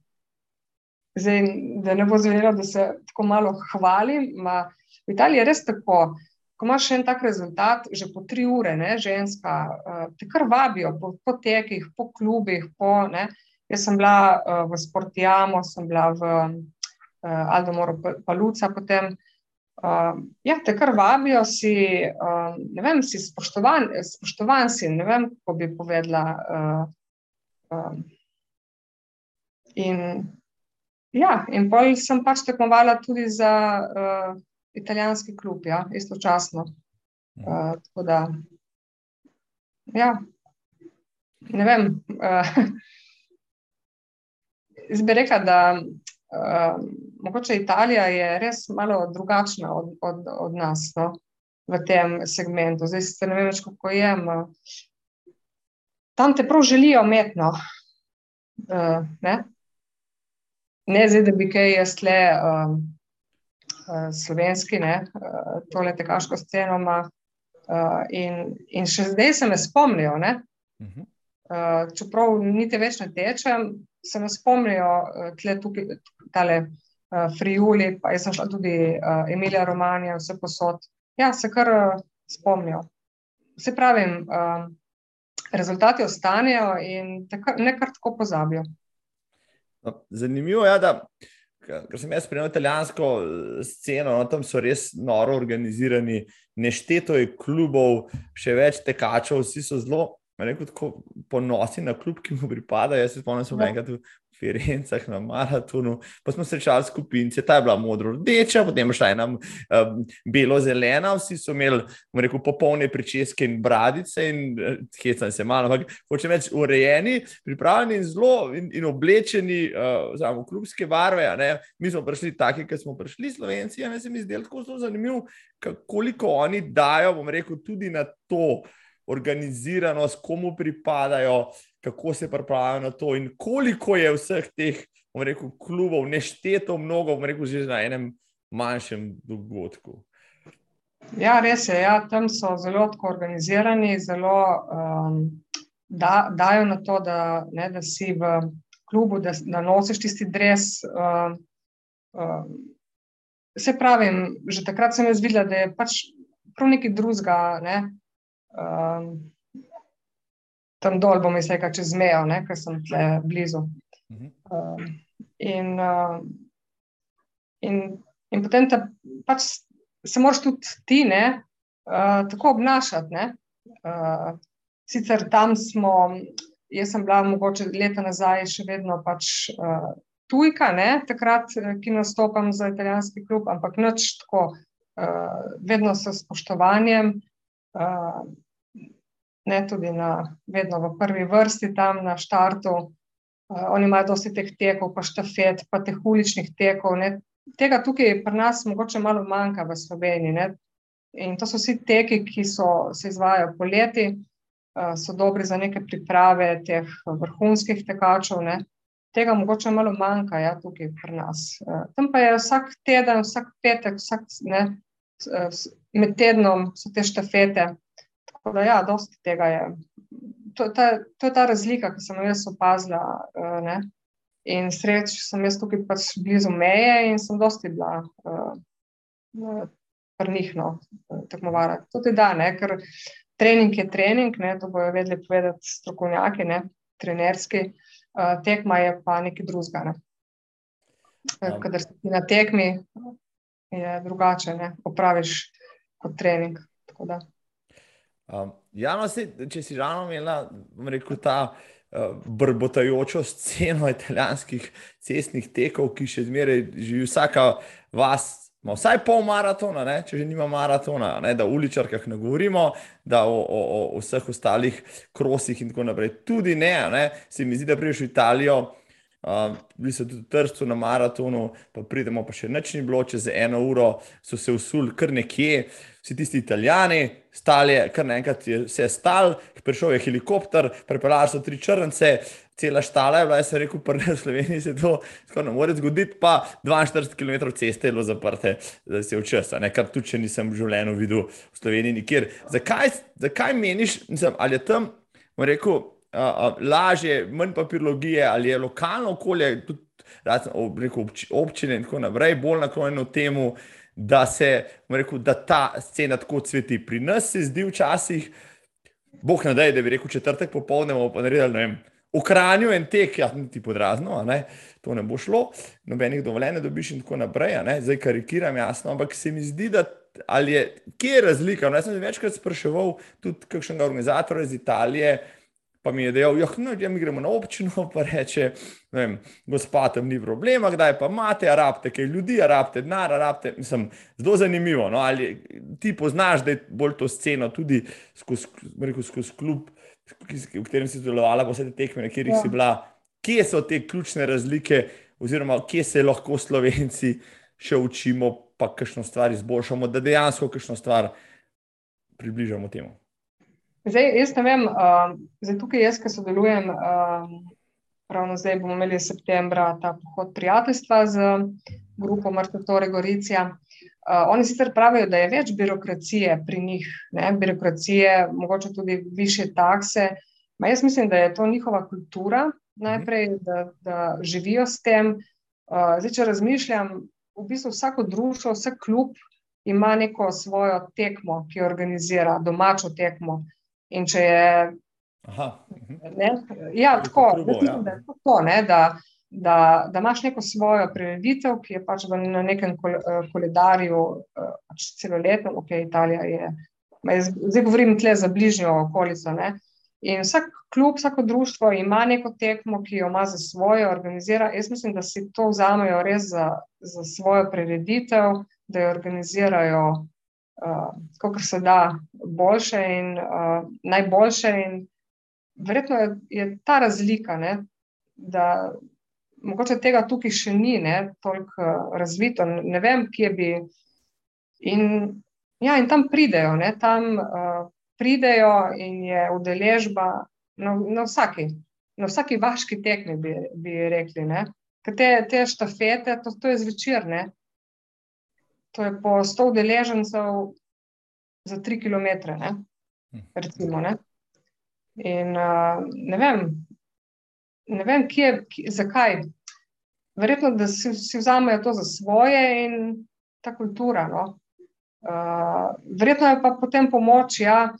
zdaj, da ne bo zvenelo, da se tako malo hvalim, ma, v Italiji je res tako ko imaš en tak rezultat, že po tri ure, ne, ženska, uh, te kar vabijo po, po tekih, po klubih. Po, ne. Jaz sem bila uh, v Sportijamo, sem bila v uh, Aldomoru Paluca, potem. Uh, ja, te kar vabijo, si, uh, ne vem, si spoštovan, spoštovan si, ne vem, kako bi povedala. Uh, uh, in, ja, in pol sem pač tekmovala tudi za uh, italijanski klub, ja, istočasno. Uh, tako da, ja, ne vem. Uh, <laughs> Jaz bi rekla, da uh, mogoče Italija je res malo drugačna od, od, od nas no, v tem segmentu. Zdaj se ne vem več, kako je. Tam te prav želijo umetno. Uh, ne? ne zdaj, da bi kaj jaz le. Uh, uh, slovenski, ne, tole tekaško sceno ima. In, in še zdaj se me spomnijo, uh, čeprav niti več ne tečem, se me spomnijo uh, tukaj, tale Friuli, pa jaz sem šla tudi Emilija Romanija, vse posod. Ja, se kar spomnijo. Se pravi, uh, rezultati ostanejo in te ne kar tako pozabijo. No, zanimivo je, da ker sem jaz spremljal italijansko eh, sceno, no, tam so res noro organizirani, nešteto je klubov, še več tekačev, vsi so zelo. Rekel, ponosi na klub, ki mu pripada. Jaz se spomnim, da sem ja. enkrat v Firencah na maratonu, pa smo srečali skupince, ta je bila modro-rdeča, potem šla ena um, belo-zelena, vsi so imeli, rekel, popolne pričeske in bradice, in uh, hecam se malo, ampak hočem reči, urejeni, pripravljeni in zelo in, in oblečeni uh, v klubske barve. Mi smo prišli taki, kot smo prišli, slovenci, in se mi zdi tako zelo zanimivo, koliko oni dajo, bom rekel, tudi na to organiziranost, komu pripadajo kako se pripravljajo na to, in koliko je vseh teh, bomo rekel, klubov, nešteto mnogo, bomo rekel, že na enem manjšem dogodku. Ja, res je. Ja, tam so zelo organizirani, zelo um, da, dajo na to, da, ne, da si v klubu, da, da nosiš tisti dres. Um, um, se pravi, že takrat sem jaz videla, da je pač prav nekaj drugega. Ne, um, tam dol, bom jaz rekel, čez mejo, ker sem tle blizu. Uh, in, uh, in, in potem ta, pač se moraš tudi ti ne, uh, tako obnašati. Ne? Uh, sicer tam smo, jaz sem bila mogoče leta nazaj še vedno pač uh, tujka, ne, takrat, ki nastopam za italijanski klub, ampak noč tako, uh, vedno s spoštovanjem. Uh, Ne, tudi na, vedno v prvi vrsti tam na štartu. Uh, oni imajo dosti teh tekov, pa štafet, pa teh uličnih tekov. Ne. Tega tukaj pri nas mogoče malo manjka v Sloveniji. Ne. In to so vsi teki, ki so, se izvajajo poleti, uh, so dobri za neke priprave teh vrhunskih tekačev. Ne. Tega mogoče malo manjka ja, tukaj pri nas. Uh, tam pa je vsak teden, vsak petek, vsak, ne, med tednom so te štafete. Tako da, ja, dosti tega je to, ta, to je ta razlika, ki sem jo jaz opazila. Uh, ne? In sreč sem jaz tukaj pač blizu meje in sem dosti bila uh, prnihno uh, tekmovara. Tudi da, ne? ker trening je trening, ne? to bojo vedeli povedati strokovnjaki, ne? trenerski, uh, tekma je pa nekaj drugega. Ne? Ja. Kadar si na tekmi, je drugače, ne? opraviš kot trening. Tako da. Um, ja, no, se, če si ravno imela, bom rekel, ta uh, brbotajočo sceno italijanskih cestnih tekov, ki še zmeraj živi vsaka vas. Ma vsaj pol maratona, ne? če že nima maratona, ne? da o uličarkah ne govorimo, da o, o, o vseh ostalih krosih in tako naprej. Tudi ne, ne? se mi zdi, da prideš v Italijo, uh, bili so tudi trstu na maratonu, pa pridemo pa še nočni bilo, čez eno uro so se usul kar nekje. Vsi tisti italijani, stali, kar naenkrat je vse stal, prišel je helikopter, prepeljali so tri črnce, cela štala je bila, jaz sem rekel, prve v Sloveniji se to skoraj ne more zgoditi, pa 42 km ceste je bilo zaprte, da se je včasih, kar tudi če nisem v življenju videl v Sloveniji nikjer. Zakaj, zakaj meniš, nisem, ali je tam, rekel, lažje, manj papirologije, ali je lokalno okolje, tudi rekel, občine in tako naprej, bolj naklonjeno temu, da se, rekel, da ta scena tako cveti. Pri nas se zdi včasih, boh ne da, da bi rekel četrtek popoldne, pa naredili, ne vem. V Kranju je en tek, ja, ti podrazno, ne? to ne bo šlo, nobenih dovoljenj dobiš in tako naprej. Zdaj karikiram, jasno, ampak se mi zdi, da je, kje je razlika. No, jaz sem večkrat spraševal tudi kakšnega organizatorja iz Italije, pa mi je dejal, da no, ja, mi gremo na občino, <laughs> pa reče, gospod, tam ni problema, kdaj pa imate, arabte, kaj ljudi, arabte, denar, arabte. Mislim, zelo zanimivo. No? Ali ti poznaš, da je bolj to sceno tudi skozi, rekel, skozi klub, v katerem si sodelovala, pa vse te tekme, na katerih ja. si bila. Kje so te ključne razlike, oziroma kje se lahko slovenci še učimo, pa kakšno stvar izboljšamo, da dejansko kakšno stvar približamo temu. Zdaj, jaz ne vem, uh, zdaj tukaj jaz, ki sodelujem, uh, ravno zdaj bomo imeli septembra ta pohod prijateljstva z grupo Mrtvore Goricija. Uh, oni sicer pravijo, da je več birokracije pri njih, ne? birokracije, mogoče tudi više takse. Ma jaz mislim, da je to njihova kultura najprej, da, da živijo s tem. Uh, zdaj, če razmišljam, v bistvu vsako društvo, vsak klub ima neko svojo tekmo, ki organizira domačo tekmo. In če je. Aha. Mhm. Ne, ja, tako, Trubo, mislim, ja. Da, to, ne, da, da, da imaš neko svojo prireditev, ki je pač na nekem eh, koledarju, eh, pač celoletno, ok, Italija je. Zdaj govorim tle za bližnjo okolico. Ne. In vsak klub, vsako društvo ima neko tekmo, ki jo ima za svojo, organizira. Jaz mislim, da si to vzamejo res za, za svojo prireditev, da jo organizirajo uh, kot se da, boljše in uh, najboljše. In verjetno je, je ta razlika, ne, da mogoče tega tukaj še ni toliko uh, razvito. Ne vem, kje bi. In, ja, in tam pridejo, ne, tam uh, pridejo in je udeležba na, na, vsaki, na vsaki vaški tekmi, bi, bi rekli. Te, te štafete, to, to je zvečer, ne, to je po 100 udeležencev za 3 km. Ne? Recimo, ne? In uh, ne vem, ne vem kje, kje, zakaj. Verjetno, da si, si vzamejo to za svoje in ta kultura. No? Uh, verjetno je pa potem pomoč ja,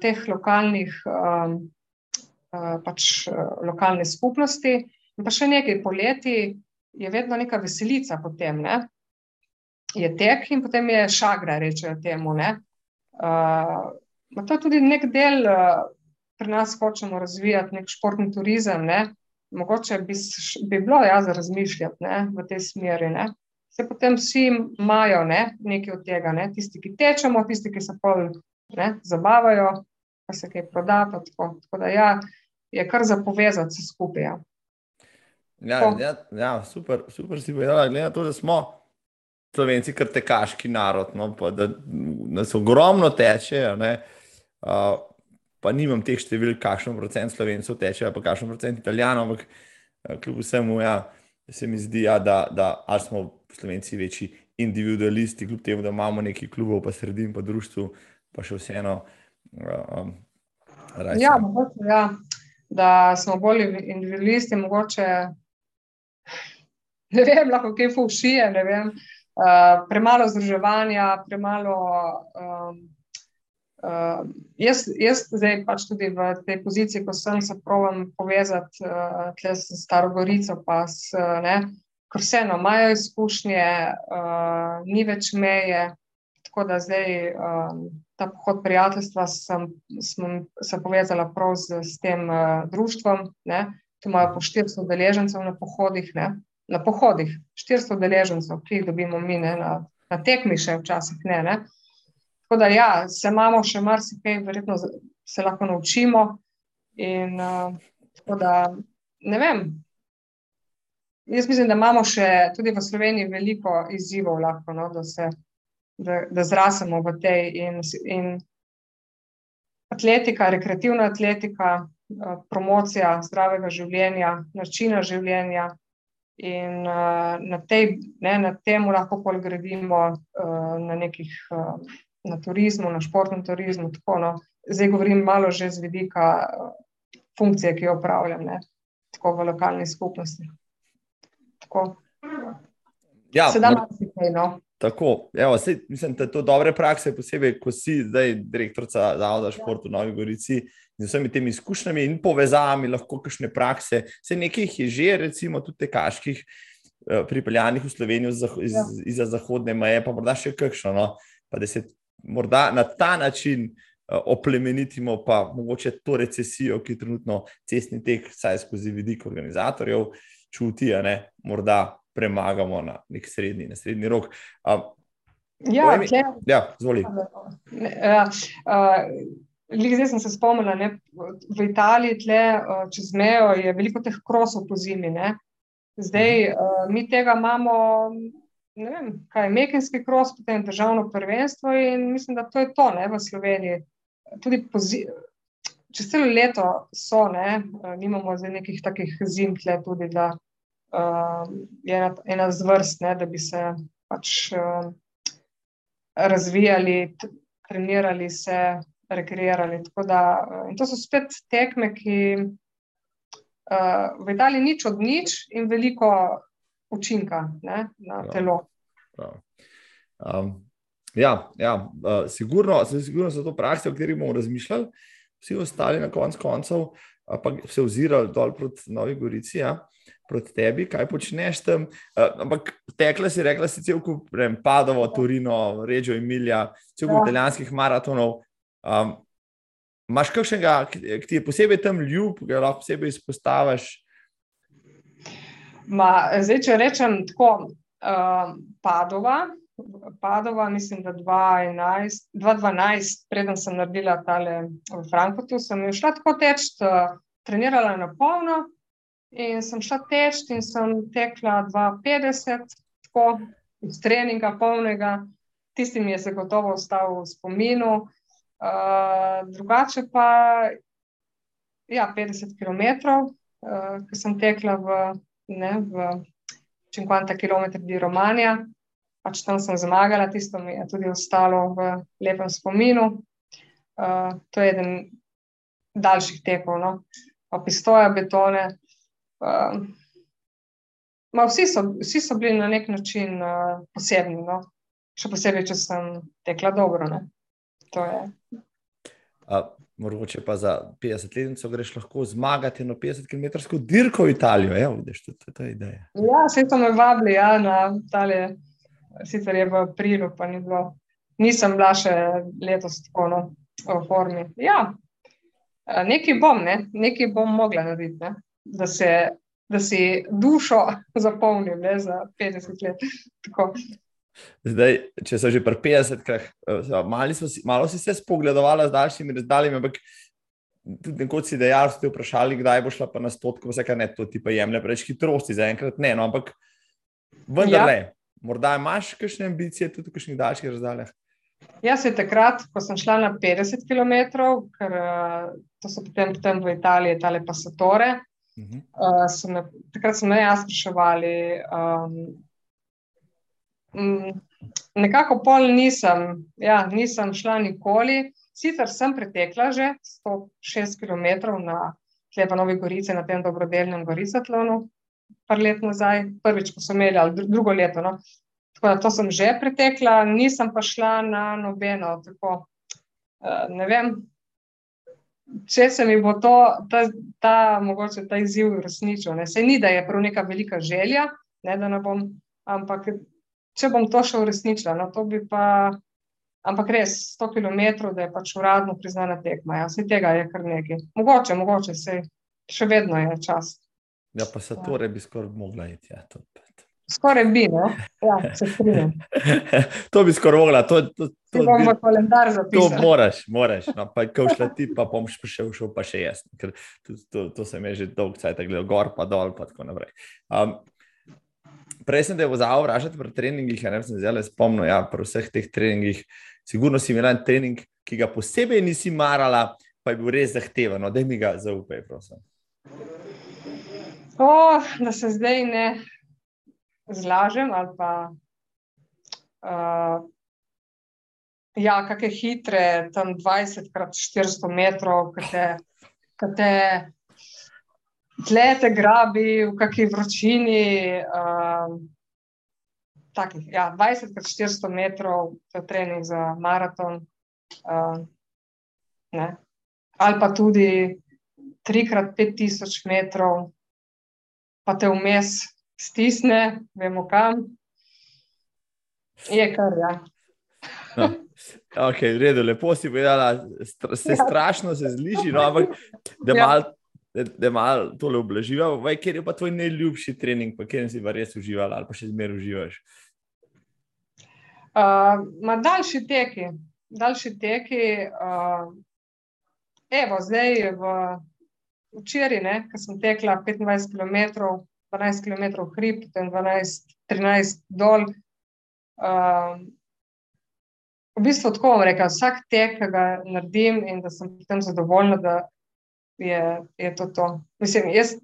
teh lokalnih, uh, uh, pač lokalne skupnosti. In pa še nekaj poleti je vedno neka veselica potem. Ne? Je tek in potem je šagra, rečejo temu. Uh, to je tudi nek del uh, pri nas hočemo razvijati nek športni turizem, ne, mogoče bi, bi bilo ja za razmišljati ne, v tej smeri. Ne. Se potem vsi imajo ne, nekaj od tega, ne. tisti, ki tečemo, tisti, ki se pol ne, zabavajo, pa se kaj proda. Pa tako. tako da ja, je kar za povezati se skupaj. Ja. Ja, ja, ja, super, super si povedala, glede na to, da smo slovenci kar tekaški narod, no, pa, da nas ogromno teče. Uh, pa nimam teh številk, kakšen procent slovencev teče, pa kakšen procent italijanov, ampak uh, kljub vsemu, ja, se mi zdi, ja, da, da smo slovenci večji individualisti, kljub temu, da imamo nekaj klubov, pa sredin, pa društvo, pa še vseeno. Uh, um, ja, mogoče, ja, da smo bolj individualisti, mogoče ne vem, lahko kaj fušije, ne vem, uh, premalo združevanja, premalo. Um, uh, jaz, jaz zdaj pač tudi v tej poziciji, ko sem se provam povezati uh, s Staro Gorico, pa s, ne, ker vseeno imajo izkušnje, uh, ni več meje. Tako da zdaj um, ta pohod prijateljstva sem, sem se povezala prav z, s tem uh, društvom. Ne. Tu imajo po 400 deležencev na pohodih. Ne na pohodih, 400 deležencev, ki jih dobimo mi, ne, na, na tekmi še včasih ne. ne. Tako da ja, se imamo še marsikaj, verjetno se lahko naučimo. In uh, tako da ne vem. Jaz mislim, da imamo še tudi v Sloveniji veliko izzivov, lahko, no, da, se, da, da zrasemo v tej in, in atletika, rekreativna atletika, promocija zdravega življenja, načina življenja, In uh, na, tej, ne, na tem lahko pol gradimo uh, na nekih, uh, na turizmu, na športnem turizmu. Tako, no. Zdaj govorim malo že z vidika uh, funkcije, ki jo upravljam, ne, tako v lokalni skupnosti. Tako. Ja, Se da marsikaj, no. Tako, evo, sej, mislim, da je to dobre prakse, posebej, ko si zdaj direktorica Zavoda šport v Novi Gorici z vsemi temi izkušnjami in povezavami, lahko kakšne prakse. Se nekaj je že, recimo, tudi tekaških uh, pripeljanih v Slovenijo iz, iz, ja. iz zahodne meje, pa morda še kakšno, no? pa da se morda na ta način uh, oplemenitimo, pa mogoče to recesijo, ki trenutno cestni tek, saj skozi vidik organizatorjev, čuti, morda premagamo na nek srednji, na srednji rok. Um, ja, mi, ja, zvoli. Ja, zdaj sem se spomnila, da v Italiji, tle, čez mejo, je veliko teh krosov po zimi. Ne? Zdaj uh, mi tega imamo, ne vem, kaj je Mekenski kros, potem državno prvenstvo in mislim, da to je to ne, v Sloveniji. Tudi čez celo leto so, ne, nimamo zdaj nekih takih zim, tle tudi. Da, uh, je ena, ena zvrst, ne, da bi se pač uh, razvijali, trenirali se, rekreirali. Da, uh, in to so spet tekme, ki uh, v Italiji nič od nič in veliko učinka ne, na prav, telo. Prav. Um, ja, ja uh, sigurno, sigurno so to prakse, o katerih bomo razmišljali, vsi ostali na koncu koncev, pa se ozirali dol proti Novi Gorici. Ja proti tebi, kaj počneš tam. Uh, ampak tekla si, rekla si, cel kup, Padovo, Torino, Reggio Emilia, cel kup ja. italijanskih maratonov. Um, Máš kakšnega, ki ti je posebej tam ljub, ki ga lahko posebej izpostaviš? Ma, zdaj, če rečem tako, uh, Padova, Padova, mislim, da 2011, 2012, preden sem naredila tale v Frankfurtu, sem šla tako teč, trenirala na polno, In sem šla teč in sem tekla 52, tako iz treninga polnega, tisti mi je se gotovo ostal v spominu. Uh, drugače pa ja, 50 km, uh, ki sem tekla v, ne, v 50 km di Romanija, pač tam sem zmagala, tisto mi je tudi ostalo v lepem spominu. Uh, to je eden daljših tekov, no. pa pistoja, betone. Uh, vsi, so, vsi so bili na nek način uh, posebni, no? še posebej, če sem tekla dobro. Mogoče pa za 50-letnico greš lahko zmagati na 50-km dirko v Italijo. Evo, vidiš, to, to, to je ideja. Ja, vse to me vabili ja, na Italije. Sicer je v aprilu, pa ni bilo. Nisem bila še letos tako no, v formi. Ja, Nekaj bom, ne? nekaj bom mogla narediti, ne? Da, se, da si dušo zapolnim ne? za 50 let. Tako. Zdaj, če so že pri 50, malo, malo si se spogledovala z daljšimi razdaljami, ampak tudi nekoč si dejal, ste vprašali, kdaj bo šla pa na stotko, vse kar ne, to ti pa jemlje preveč hitrosti, zaenkrat ne, no, ampak vendar ne. Ja. Morda imaš kakšne ambicije tudi v kakšnih daljših razdaljah? Jaz se takrat, ko sem šla na 50 km, ker to so potem, potem v Italiji, tale pasatore, uh -huh. uh, so me, takrat so me jaz spraševali, um, nekako pol nisem, ja, nisem šla nikoli, Sicer sem pretekla že 106 km na Tleba Novi Gorici, na tem dobrodelnem Goricatlonu, par let nazaj, prvič, ko sem imela, ali drugo leto. No. Tako da to sem že pretekla, nisem pa šla na nobeno. Tako, uh, ne vem, če se mi bo to, ta, ta, mogoče ta izziv uresničil. Ne. Se ni, da je prav neka velika želja, ne, da ne bom, ampak če bom to še uresničila, no, to bi pa ampak res 100 km, da je pač uradno priznana tekma. Ja, vse tega je kar nekaj. Mogoče, mogoče se še vedno je čas. Ja, pa se torej bi skoraj mogla iti. Ja, Skoraj bi, no? ja, se strinjam. <laughs> to bi skoraj mogla. To, to, to, to bom v kalendar zapisal. To moraš, moraš. No, pa ko šla ti, pa bom še šel, pa še jaz. Ker to, to, to se mi je že dolgo časa gledal, gor pa dol, pa tako naprej. Um, prej sem te vozal vražati pri treningih, ja, ne sem zelo spomnil, ja, pri vseh teh treningih. Sigurno si imel en trening, ki ga posebej nisi marala, pa je bil res zahteven. No, da mi ga zaupaj, prosim. O, da se zdaj ne zlažem, ali pa uh, ja, kakšne hitre, tam 20 krat 400 metrov, ki te tlete grabi v kakšni vročini. Uh, takih, ja, 20 krat 400 metrov, to je trening za maraton. Uh, Ali pa tudi 3 krat 5000 metrov, pa te vmes stisne, vemo kam. Je kar, ja. No. Ok, v redu, lepo si povedala, se ja. strašno se zliži, no, ampak da ja. malo da mal tole oblaživa. Ker je pa tvoj najljubši trening, pa kjer si pa res uživala ali pa še zmeraj uživaš? Uh, ma daljši teki, daljši teki. Uh, evo, zdaj v včeraj, ko sem tekla 25 km, 12 km hrib, 12-13 dol. Uh, v bistvu tako bom rekla, vsak tek, ki ga naredim in da sem potem zadovoljna, da je, je to to. Mislim, jaz,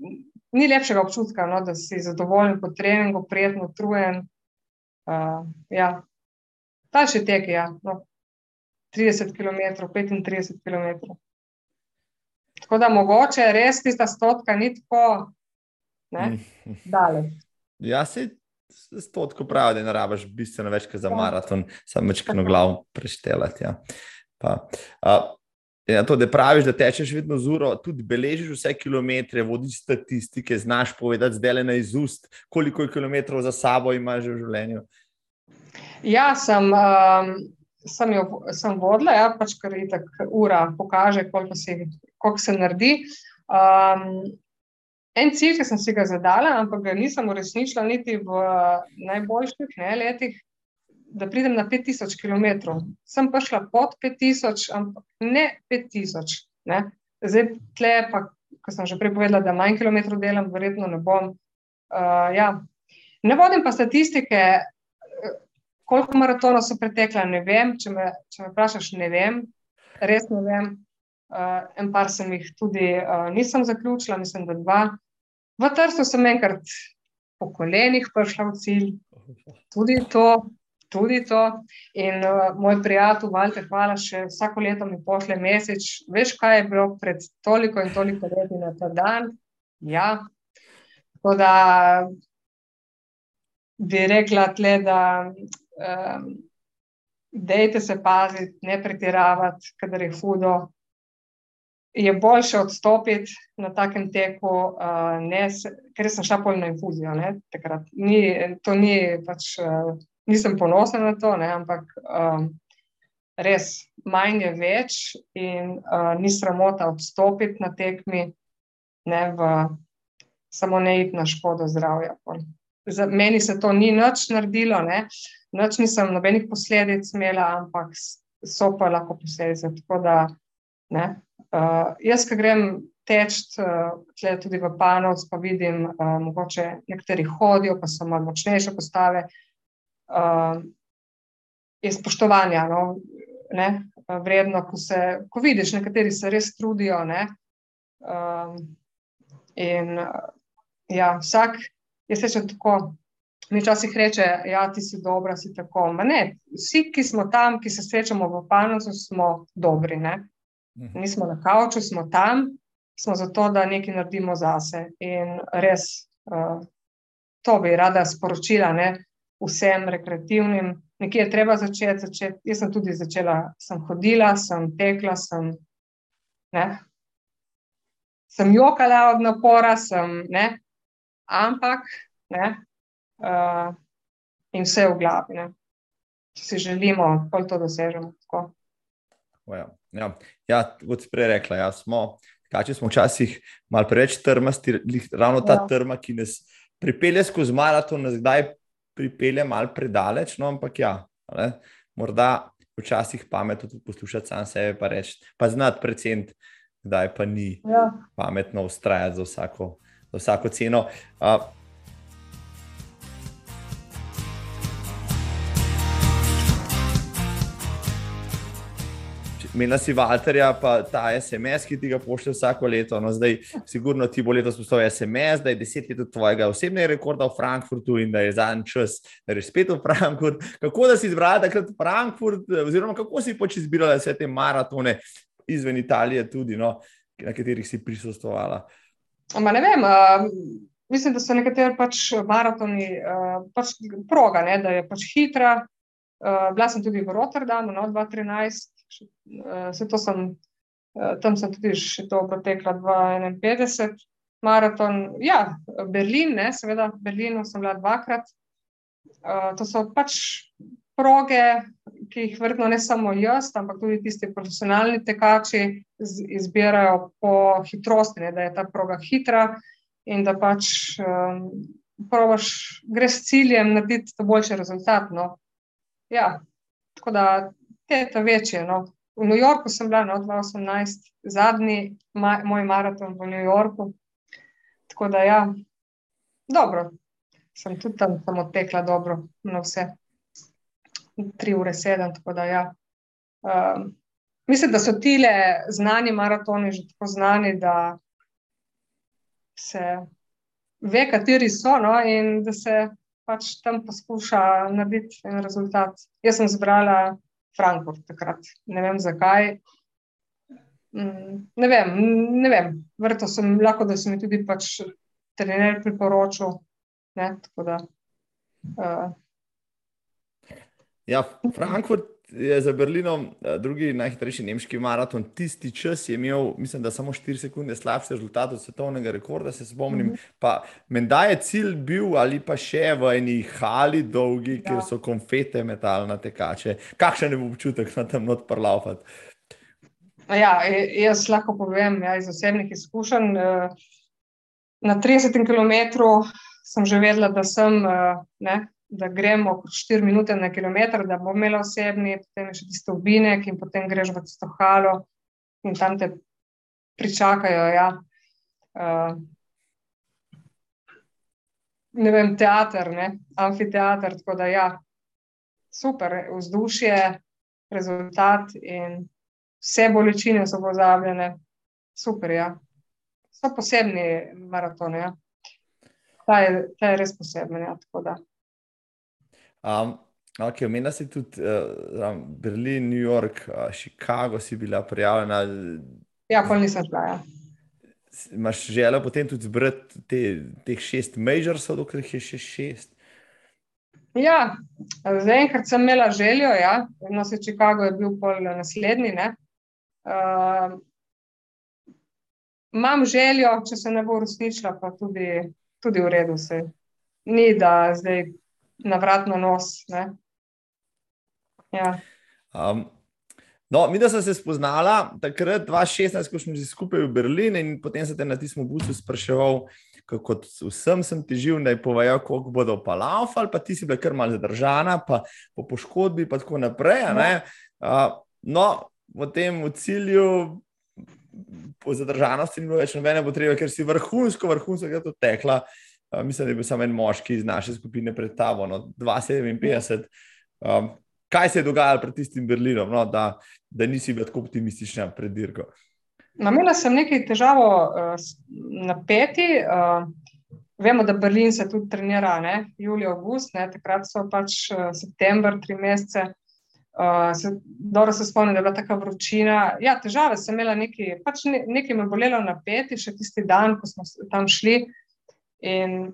ni lepšega občutka, no, da si zadovoljen po treningu, prijetno utrujen. Uh, ja, Daljši tek je, ja. no, 30 km, 35 km. Tako da mogoče res tista stotka ni tako daleč. Ja, se stotko pravi, da ne rabiš bistveno več za ja. maraton, samo večkrat glav preštelati. Ja. Pa, a, Ja, to, da praviš, da tečeš vedno z uro, tudi beležiš vse kilometre, vodiš statistike, znaš povedati zdaj le na izust, koliko kilometrov za sabo imaš v življenju. Ja, sem, um, sem, jo, sem vodila, ja, pač kar je tako ura, pokaže, koliko, si, koliko se naredi. Um, en cilj, ki sem si ga zadala, ampak ga nisem uresničila niti v najboljših ne, letih, da pridem na 5000 km. Sem pa šla pod 5000, ampak ne 5000. Ne. Zdaj, tle, pa, ko sem že prepovedala, da manj kilometrov delam, verjetno ne bom. Uh, ja. Ne vodim pa statistike, Koliko maratonov so pretekla, ne vem. Če me, če me vprašaš, ne vem, res ne vem. Uh, en par sem jih tudi uh, nisem zaključila, mislim, da dva. V Trstu sem enkrat po kolenih prišla v cilj, tudi to. Tudi to. In uh, moj prijatelj, Valter, hvala še vsako leto mi pošle mesec. Veš, kaj je bilo pred toliko in toliko leti na ta dan? Ja. Tako da bi rekla tle, da um, dejte se paziti, ne pretiravati, kadar je hudo. Je boljše odstopiti na takem teku, uh, ne, ker sem šla polno infuzijo. Ni, to ni pač, uh, nisem ponosna na to, ne, ampak um, res manj je več in uh, ni sramota odstopiti na tekmi, ne v samo ne iti na škodo zdravja. Za meni se to ni nič naredilo, ne? nič nisem nobenih posledic imela, ampak so pa lahko posledice. Tako da, ne, uh, jaz, ki grem teč, uh, tudi v Panovcu, pa vidim, uh, mogoče nekateri hodijo, pa so malo močnejše postave. Uh, je spoštovanja, no, ne, vredno, ko, se, ko vidiš, nekateri se res trudijo. Ne, um, in ja, vsak, jaz rečem tako. Mi včasih reče, da ja, ti si dobra, si tako. Ne, vsi, ki smo tam, ki se srečamo v Panosu, smo dobri. Ne? Mhm. Nismo na kauču, smo tam, smo zato, da nekaj naredimo zase. In res uh, to bi rada sporočila ne? vsem rekreativnim. Nekje je treba začeti, začeti. Jaz sem tudi začela, sem hodila, sem tekla, sem, sem jokala od napora, sem, ampak ne, uh, in vse v glavi. Ne. Če si želimo, da to dosežemo. Ja, ja. ja kot si prej rekla, ja, smo, kači smo včasih malo preveč trmasti, ravno ta ja. trma, ki nas pripelje skozi maraton, nas zdaj pripelje malo predaleč. No, ampak ja, ne, morda včasih pametno tudi poslušati sam sebe, pa reči, pa znati predvsem, kdaj pa ni ja. pametno ustrajati za vsako, za vsako ceno. Uh, Mena si Valterja, pa ta SMS, ki ti ga pošlje vsako leto. No, zdaj, sigurno ti bo letos postal SMS, da je deset let od tvojega osebnega rekorda v Frankfurtu in da je zadnji čas, da greš spet v Frankfurt. Kako da si izbrala takrat Frankfurt, oziroma kako si pač izbirala vse te maratone izven Italije, tudi, no, na katerih si prisostovala? Ma ne vem. Uh... Mislim, da so nekateri pač maratoni, uh, pač proga, ne, da je pač hitra. Uh, bila sem tudi v Rotterdamu, no, 2013, Vse to sem, eh, tam sem tudi še to pretekla 51 maraton. Ja, Berlin, ne, seveda, v Berlinu sem bila dvakrat. Eh, to so pač proge, ki jih vrtno ne samo jaz, ampak tudi tisti profesionalni tekači izbirajo po hitrosti, ne, da je ta proga hitra in da pač um, probaš, greš s ciljem narediti to boljši rezultat. No. Ja, tako da te ta večje. No. V New Yorku sem bila na no, 2018, zadnji ma moj maraton v New Yorku. Tako da, ja, dobro, sem tudi tam samo tekla dobro, na vse. 3 ure 7, tako da, ja. Um, mislim, da so ti le znani maratoni že tako znani, da se ve, kateri so, no, in da se pač tam poskuša narediti en rezultat. Jaz sem zbrala Frankfurt takrat. Ne vem zakaj. Mm, ne vem, ne vem. Vrto sem lahko, da sem tudi pač trener priporočil. Ne, da, uh. Ja, Frankfurt je za Berlinom eh, drugi najhitrejši nemški maraton. Tisti čas je imel, mislim, da samo 4 sekunde slabši rezultat od svetovnega rekorda, se spomnim. Mm -hmm. Pa menda je cilj bil ali pa še v eni hali dolgi, ja. kjer so konfete metalne tekače. Kakšen je bil občutek na tem not parlaufati? Ja, jaz lahko povem ja, iz osebnih izkušenj. Eh, na 30 km sem že vedela, da sem eh, ne, da gremo kot 4 minute na kilometr, da bomo imeli osebni, potem še tiste obinek in potem greš v tisto halo in tam te pričakajo. Ja. Uh, ne vem, teater, ne? amfiteater. Tako da, ja, super, vzdušje, rezultat in vse bolečine so pozabljene. Super, ja. So posebni maratoni. Ja. Ta, je, ta je res poseben. Ja, Um, okay, Omenila si tudi uh, Berlin, New York, uh, Chicago, si bila prijavljena. Ja, pa nisem šla. Ja. Imaš željo potem tudi zbrati te, teh šest majorsov, dokler jih je še šest? Ja, zaenkrat sem imela željo, ja. no se Chicago je bil pol naslednji. Uh, imam željo, če se ne bo uresničila, pa tudi, tudi v redu se. Ni da zdaj na vrat na nos. Ja. Um, No, mi, da sem se spoznala takrat, 2016, ko smo že skupaj v Berlinu, in potem sem te na tistem busu spraševal, kot vsem sem težil, da je povedal, koliko bodo pa laufali, pa ti si bila kar mal zadržana, pa po poškodbi, pa tako naprej. Uh, no, v tem v cilju. Po zadržanosti ni bilo več nobene potrebe, ker si vrhunsko, vrhunsko je to tekla. Uh, mislim, da je bil samo en moški iz naše skupine pred tabo, no, 257. Um, kaj se je dogajalo pred tistim Berlinom, no, da, da nisi bil tako optimistična pred dirko? No, imela sem nekaj težavo uh, na peti. Uh, vemo, da Berlin se tudi trenira, ne? julij, august, ne? takrat so pač uh, september, tri mesece. Uh, se, dobro se spomnim, da je bila taka vročina. Ja, težave sem imela, nekaj, pač ne, nekaj me bolelo na peti, še tisti dan, ko smo tam šli. In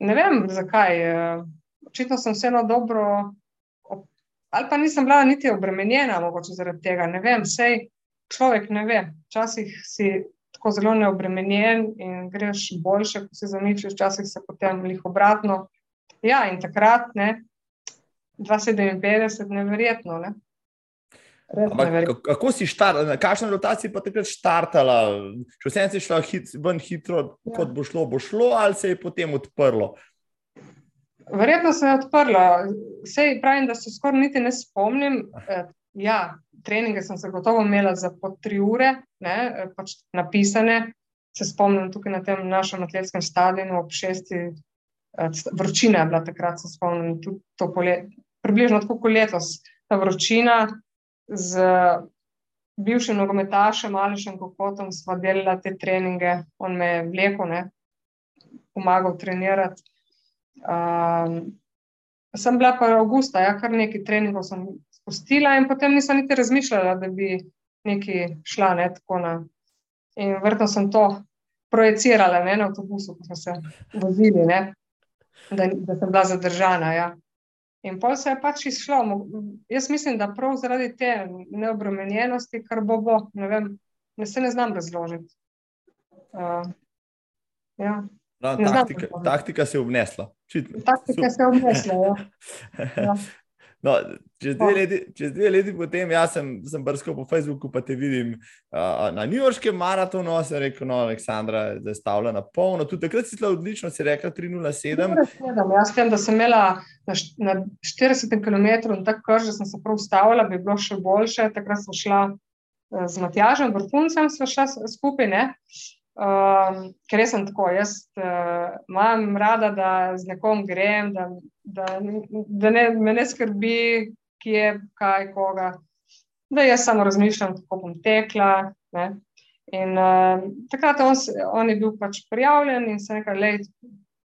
ne vem, zakaj. Uh, očitno sem vseeno dobro ali pa nisem bila niti obremenjena, mogoče zaradi tega. Ne vem, sej človek ne ve. Včasih si tako zelo neobremenjen in greš boljše, ko si zamisliš, včasih se potem jih obratno. Ja, in takrat, ne, 257, neverjetno. Ne. Ampak, kako si štartala, kakšna rotacija pa takrat štartala? Če vse si šla hit, ven hitro, ja. kot bo šlo, bo šlo, ali se je potem odprlo? Verjetno se je odprla. Vse pravim, da se skoraj niti ne spomnim. Eh, ja, treninge sem se gotovo imela za po tri ure, ne, eh, pač napisane. Se spomnim tukaj na tem našem atletskem stadionu ob šesti, eh, vročina je bila takrat, se spomnim tudi to poletje. Približno tako kot letos, ta vročina z bivšim nogometašem Ališem Kokotom sva delala te treninge, on me je vlekel, ne, pomagal trenirati. Um, sem bila pa avgusta, ja, kar nekaj treningov sem spustila, in potem nisem niti razmišljala, da bi nekaj šla. Ne, na, in vrtno sem to projicirala ne, na avtobusu, ko smo se vozili, ne, da, da sem bila zadržana. Ja. In pol se je pač izšlo. Jaz mislim, da prav zaradi te neobremenjenosti, kar bo, bo ne vem, ne se ne znam razložiti. Uh, ja. No, taktika, taktika se je obnesla. Taktika se je obnesla. Ja. <laughs> Ja. No, čez, dve leti, čez dve leti potem, jaz sem, sem brskal po Facebooku, pa te vidim uh, na New Yorkskem maratonu. Sem rekel, no, Aleksandra je stavila na polno. Tudi takrat si bila odlična, si rekla 307. Jaz vem, da sem imela na, na 40 km in tako, že sem se prav ustavila, bi bilo še boljše. Takrat sem šla uh, z Matjažem, vrhuncem, smo šla skupaj. Uh, Um, ker sem tako, jaz uh, imam rada, da z nekom grem, da, da, da ne, me ne skrbi, kje, kaj, koga. Da jaz samo razmišljam, kako bom tekla. Ne. In uh, takrat on, on je bil pač prijavljen in se nekaj let,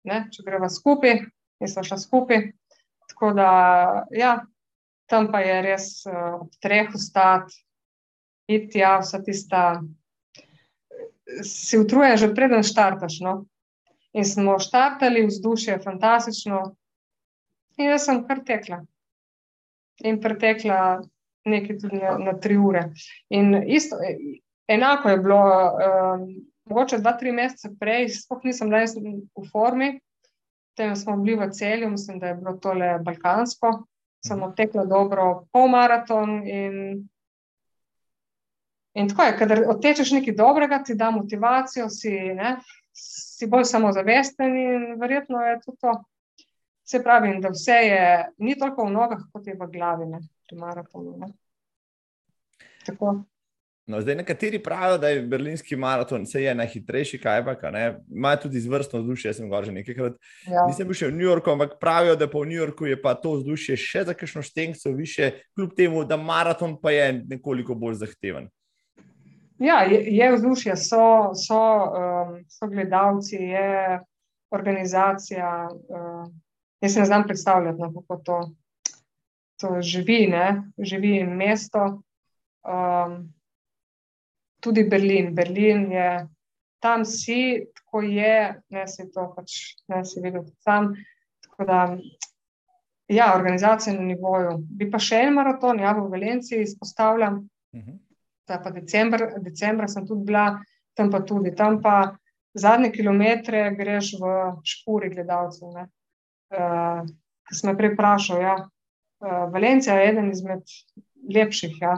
ne, če greva skupaj, in smo šla skupaj. Tako da, ja, tam pa je res uh, ob treh ustati, iti, ja, vsa tista si utrujen, že preden štartaš. No? In smo štartali, vzdušje je fantastično, in jaz sem kar tekla. In pretekla nekaj tudi na, na tri ure. In isto, enako je bilo, um, mogoče dva, tri mesece prej, sploh nisem bila v formi, potem smo bili v celju, mislim, da je bilo tole balkansko. Sem odtekla dobro pol maraton in In tako je, kadar odtečeš nekaj dobrega, ti da motivacijo, si, ne, si bolj samozavesten in verjetno je to. to. Se pravi, da vse je, ni toliko v nogah, kot je v glavi, ne, pri maratonu. Ne. Tako. No, zdaj, nekateri pravijo, da je berlinski maraton najhitrejši, kaj pa ne. Imajo tudi izvrstno vzdušje, jaz sem ga že nekajkrat. Ja. Nisem bil še v New Yorku, ampak pravijo, da v New Yorku je pa to vzdušje še za kakšno štengco više, kljub temu, da maraton pa je nekoliko bolj zahteven. Ja, je, je vzdušje, so, so, um, so gledalci, je organizacija. Uh, jaz se ne znam predstavljati, no, kako to, to živi, ne? živi mesto. Um, tudi Berlin. Berlin je tam, si, tako je, ne si to pač, ne si videl sam. Da, ja, organizacija na nivoju. Bi pa še en maraton, ja, v Valenciji izpostavljam. Uh mhm. -huh ta pa decembr, decembra sem tudi bila, tam pa tudi, tam pa zadnje kilometre greš v špuri gledalcev. Uh, Kaj sem prej vprašal, ja. Uh, Valencija je eden izmed lepših, ja.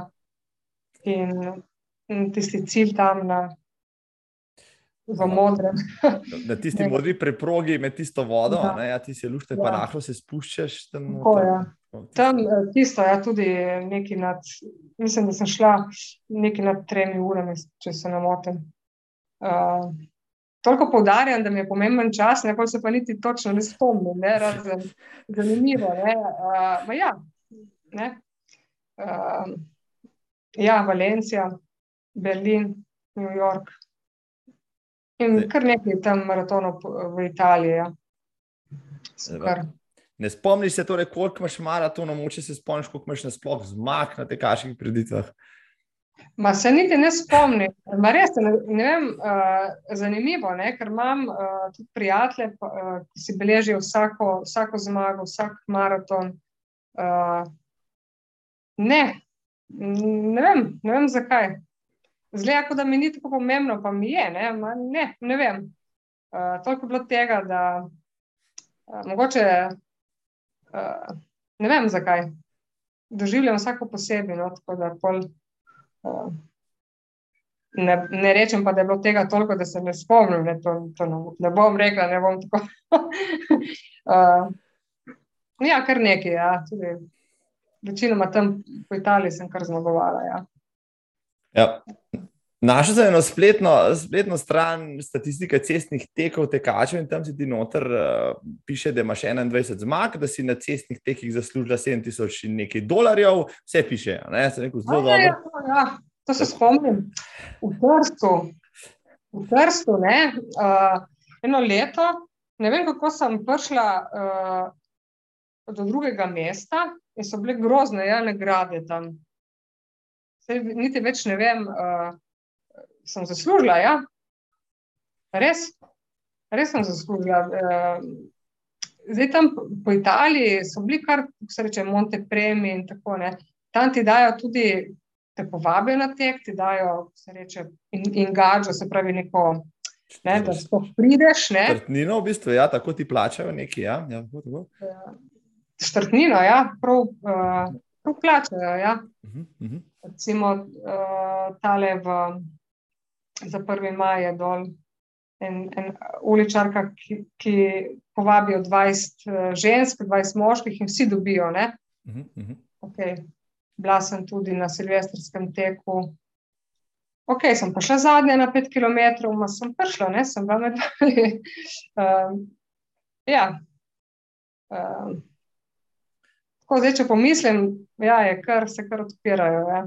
in, in tisti cilj tam na. V modrem. Na tisti <laughs> modri preprogi med tisto vodo, ja. Ne, ja, ti se lušte, ja. pa lahko se spuščaš tam. Tako, ja. Tam eh, tisto, ja, tudi nekaj nad, mislim, da sem šla nekaj nad tremi urami, če se ne motim. Uh, toliko poudarjam, da mi je pomemben čas, ne pa se pa niti točno ne spomnim, ne, razen zanimivo. Ne, uh, ja, ne. Uh, ja, Valencija, Berlin, New York. In kar nekaj tam maratonov v Italiji. Ja. Ne spomniš se, torej, koliko imaš maratonov, moče se spomniš, koliko imaš nasploh zmag na teh kaških preditvah. Ma se niti ne spomnim. Ma res, ne, ne vem, uh, zanimivo je, ker imam uh, tudi prijatelje, uh, ki si beležijo vsako, vsako zmago, vsak maraton. Uh, ne, ne vem, ne vem zakaj. Zgleda, da mi ni tako pomembno, pa mi je. Ne, Ma, ne, ne vem. Uh, toliko je bilo tega, da uh, mogoče uh, ne vem zakaj. Doživljam vsako posebej. No, uh, ne, ne rečem pa, da je bilo tega toliko, da se ne spomnim. Ne, to, to ne, ne bom rekla, ne bom tako. <laughs> uh, ja, kar nekaj. Ja, tudi, večinoma tam po Italiji sem kar zmagovala. Ja. Ja. Našel sem eno spletno, spletno stran statistike cestnih tekov, tekačev in tam si ti noter uh, piše, da imaš 21 zmag, da si na cestnih tekih zaslužila 7000 in nekaj dolarjev, vse piše. Ne, rekel, zelo ja, ja, ja, to se spomnim. V Trstu, v Trstu ne, uh, eno leto, ne vem, kako sem prišla uh, do drugega mesta in so bile grozne ja, nagrade tam. Sej, niti več ne vem, uh, sem zaslužila. Ja? Res, res sem zaslužila. Uh, zdaj tam po Italiji so bili kar, kako se reče, Monte Premi in tako naprej. Tam ti dajo tudi, te povabijo na tek, ti dajo, se reče, in, in gađo, se pravi, neko. Ne, da si prideš. Štrtnino, v bistvu, ja, tako ti plačajo neki. Ja, ja, Štrtnino, ja, prav, uh, prav plačajo. Ja. Uh -huh, uh -huh recimo uh, tale v, za prvi maj je dol en, en uličarka, ki, ki povabijo 20 uh, eh, žensk, 20 moških in vsi dobijo. -huh, uh -huh. Okay. Bila sem tudi na silvestrskem teku. Ok, sem prišla zadnja na 5 km, ma sem prišla, ne, sem bila med vami. um, <laughs> ja. Um, Tako, zdaj, če pomislim, ja, je kar se kar odpirajo. Ja.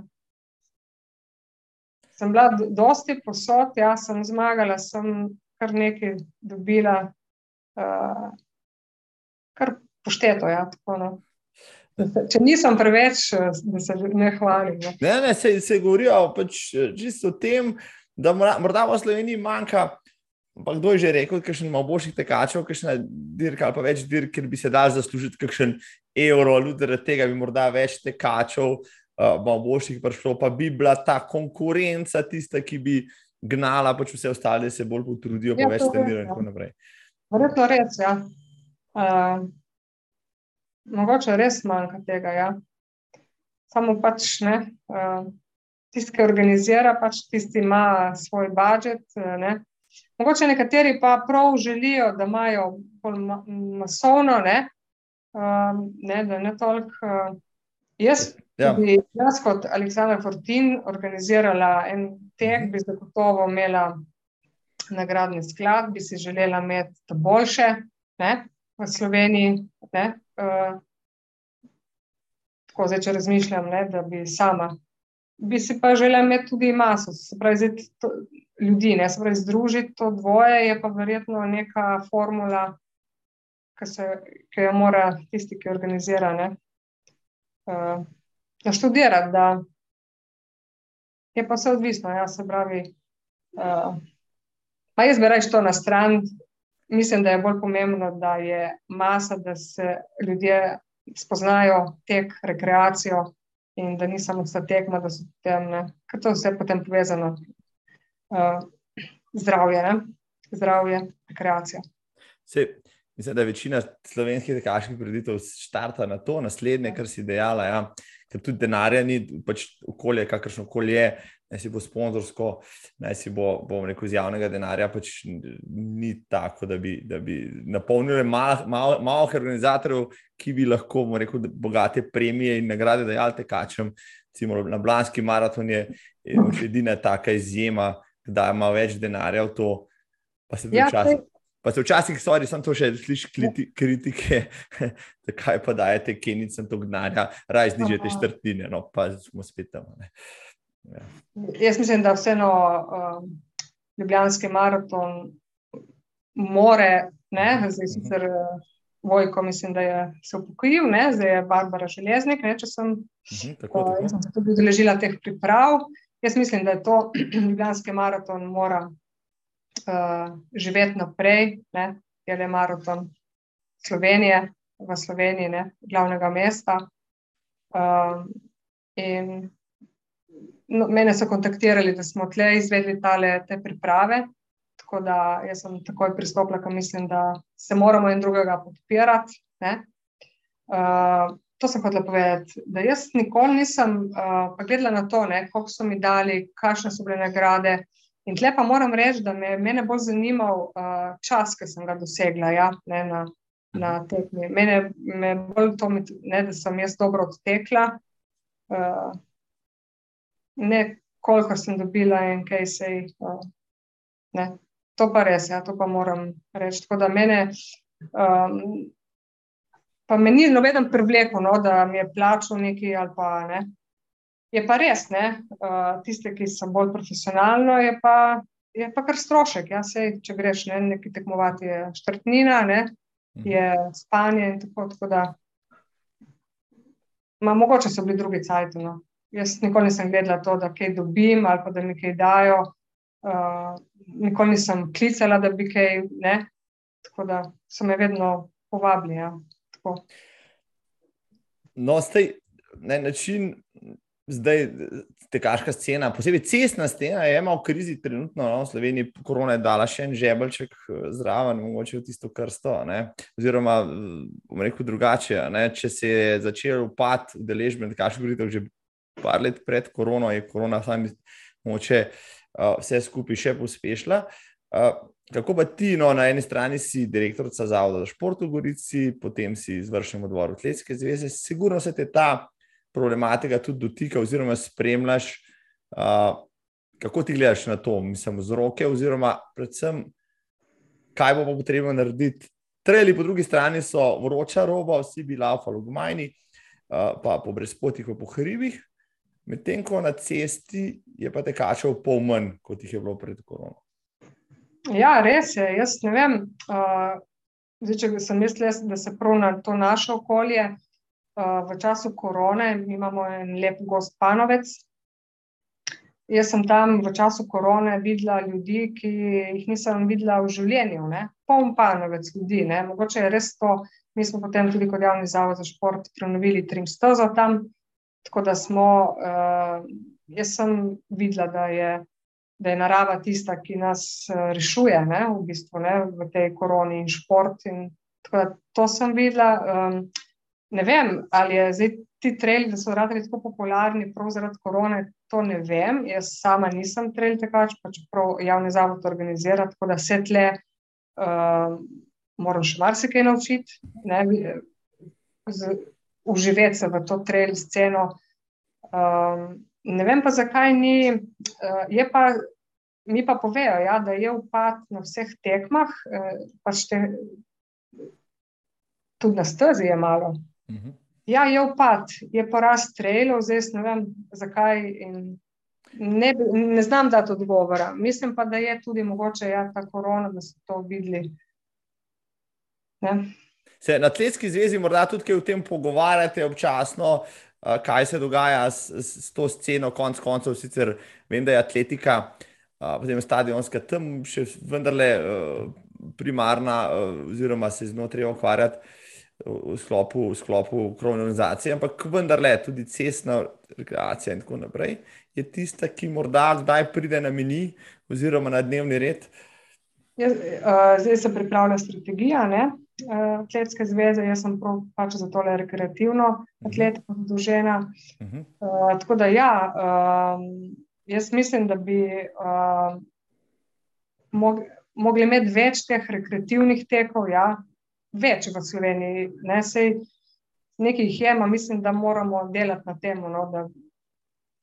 Sem bila dosti posod, ja, sem zmagala, sem kar nekaj dobila, uh, kar pošteto. Ja, tako, no. Če nisem preveč, da se ne hvalim. Ja. Ne, ne, se, se govorijo pač čisto o tem, da morda v Sloveniji manjka. Ampak kdo je že rekel, da ima boljših tekačev, kakšna dirka ali pa več dirk, ker bi se dal zaslužiti kakšen evro, ljudi od tega bi morda več tekačev, uh, boljših prišlo, pa bi bila ta konkurenca tista, ki bi gnala, pač vse ostale se bolj potrudijo, ja, več trenirajo in tako ja. naprej. Verjetno res, ja. Uh, mogoče res manjka tega, ja. Samo pač ne. Uh, Tisti, ki organizira, pač tisti ima svoj budžet. Ne? Mogoče nekateri pa prav želijo, da imajo bolj masovno, ne, um, ne da ne toliko. Uh, jaz, ja. jaz kot Aleksandra Fortin organizirala en tek, bi zagotovo imela nagradni sklad, bi si želela imeti boljše ne, v Sloveniji. Ne, uh, tako zdaj, če razmišljam, ne, da bi sama. Bi si pa želela imeti tudi maso, se pravi, zdaj, to, ljudi, ne se pravi, združiti to dvoje, je pa verjetno neka formula, ki, se, ki jo mora tisti, ki organizira, ne, uh, da študira. Da je pa vse odvisno, ja, se pravi. Uh, pa jaz bi rekel to na stran. Mislim, da je bolj pomembno, da je masa, da se ljudje spoznajo tek, rekreacijo in da ni samo vse tekma, da so tem, ker to vse potem povezano uh, zdravje, ne? zdravje, rekreacija. Se, mislim, da je večina slovenskih tekaških preditev štarta na to, naslednje, kar si dejala. Ja. Ker tudi denarja ni, pač okolje, kakršno koli je, naj si bo sponzorsko, naj si bo, bom rekel, iz javnega denarja, pač ni tako, da bi, da bi napolnili malo mal, mal organizatorjev, ki bi lahko, bom rekel, bogate premije in nagrade dajali tekačem. Recimo na Blanski maraton je edina taka izjema, da ima več denarja v to. Pa se ja, včasih, pa se včasih, sorry, sem to še slišal kriti, kritike, <laughs> zakaj pa dajete kenicam to gnanja, raj znižete štrtine, no pa smo spet tam. Ja. Jaz mislim, da vseeno um, Ljubljanski maraton more, ne, zdaj sicer uh, Vojko, mislim, da je se upokojil, ne, zdaj je Barbara Železnik, ne, če sem, uh, tako, tako. Uh, sem se tudi udeležila teh priprav. Jaz mislim, da je to <clears throat> Ljubljanski maraton mora uh, živeti naprej, ne, je maraton Slovenije, v Sloveniji, ne, glavnega mesta. Uh, in no, mene so kontaktirali, da smo tle izvedli tale, te priprave. Tako da jaz sem takoj pristopila, ker mislim, da se moramo en drugega podpirati. Uh, to sem hotela povedati, da jaz nikoli nisem uh, gledala na to, koliko so mi dali, kakšne so bile nagrade. In tle pa moram reči, da me je bolj zanimal uh, čas, ki sem ga dosegla ja, ne, na, na tekmi. Mene je bolj to, ne, da sem jaz dobro odtekla, uh, ne koliko sem dobila in kaj se je. Uh, to pa res, ja, to pa moram reči. Tako da mene. Um, Pa me ni noben privlekel, no, da mi je plačal nekaj ali pa ne. Je pa res, ne, uh, tiste, ki so bolj profesionalno, je pa, je pa kar strošek. Ja, sej, če greš ne, nekaj tekmovati, je štrtnina, ne, mhm. je spanje in tako. tako da, ma, mogoče so bili drugi cajti. No. Jaz nikoli nisem gledala to, da kaj dobim ali pa da mi kaj dajo. Uh, nikoli nisem klicala, da bi kaj. Ne, tako da so me vedno povabili. Ja, no, stej, na način zdaj tekaška scena, posebej cestna scena, je ima v krizi trenutno no, v Sloveniji, korona je dala še en žebelček eh, zraven, mogoče v tisto krsto. Ne? Oziroma, eh, bom rekel drugače, ne? če se je začel upad udeležbe tekaških vritev že par let pred korono, je korona sami moče uh, vse skupaj še pospešila. Kako pa ti, no, na eni strani si direktorica Zavoda za šport v Gorici, potem si izvršen odbor Atletske zveze, sigurno se te ta problematika tudi dotika, oziroma spremljaš, uh, kako ti gledaš na to, mislim, vzroke, oziroma predvsem, kaj bo potrebno narediti. Treli po drugi strani so vroča roba, vsi bi laufali v Gmajni, uh, pa po brezpotih, po hribih, medtem ko na cesti je pa tekačev pol manj, kot jih je bilo pred koronom. Ja, res je. Jaz ne vem, uh, zdaj, če sem mislila, da se prav na to naše okolje v času korone, imamo en lep gost Panovec. Jaz sem tam v času korone videla ljudi, ki jih nisem videla v življenju, ne? poln Panovec ljudi. Ne? Mogoče je res to, mi smo potem tudi kot javni zavod za šport prenovili trim stozo tam, tako da smo, uh, jaz sem videla, da je, da je narava tista, ki nas uh, rešuje ne? v bistvu ne? v tej koroni in šport. In, tako da to sem videla. Um, ne vem, ali je zdaj ti traili, da so radi tako popularni, prav zaradi korone. To ne vem. Jaz sama nisem trail tekač, pa čeprav javni zavod organizira, tako da se tle uh, moram še marsikaj naučiti, ne, z, uživeti se v to trail sceno. Um, ne vem pa, zakaj ni. Uh, je pa. Mi pa povejo, ja, da je upad na vseh tekmah, eh, pač te, tudi na stezi je malo. -huh. Ja, je upad, je porast trailov, zdaj ne vem, zakaj. Ne, ne znam dati odgovora. Mislim pa, da je tudi mogoče ja, ta korona, da so to videli. Se na Atletski zvezi morda tudi o tem pogovarjate občasno, kaj se dogaja s, s to sceno, konc koncev, sicer vem, da je atletika, potem stadionska, tam še vendarle primarna, oziroma se znotraj ukvarjati v sklopu, v sklopu kolonizacije, ampak vendarle tudi cestna rekreacija in tako naprej je tista, ki morda kdaj pride na meni oziroma na dnevni red. Jaz, uh, zdaj se pripravlja strategija, ne? uh, atletske zveze, jaz sem prav pač za tole rekreativno atletiko zadolžena. Uh, tako da ja, uh, jaz mislim, da bi uh, mog, mogli imeti več teh rekreativnih tekov, ja, več v Sloveniji. Ne, sej, nekaj jih je, ma mislim, da moramo delati na tem. No, da,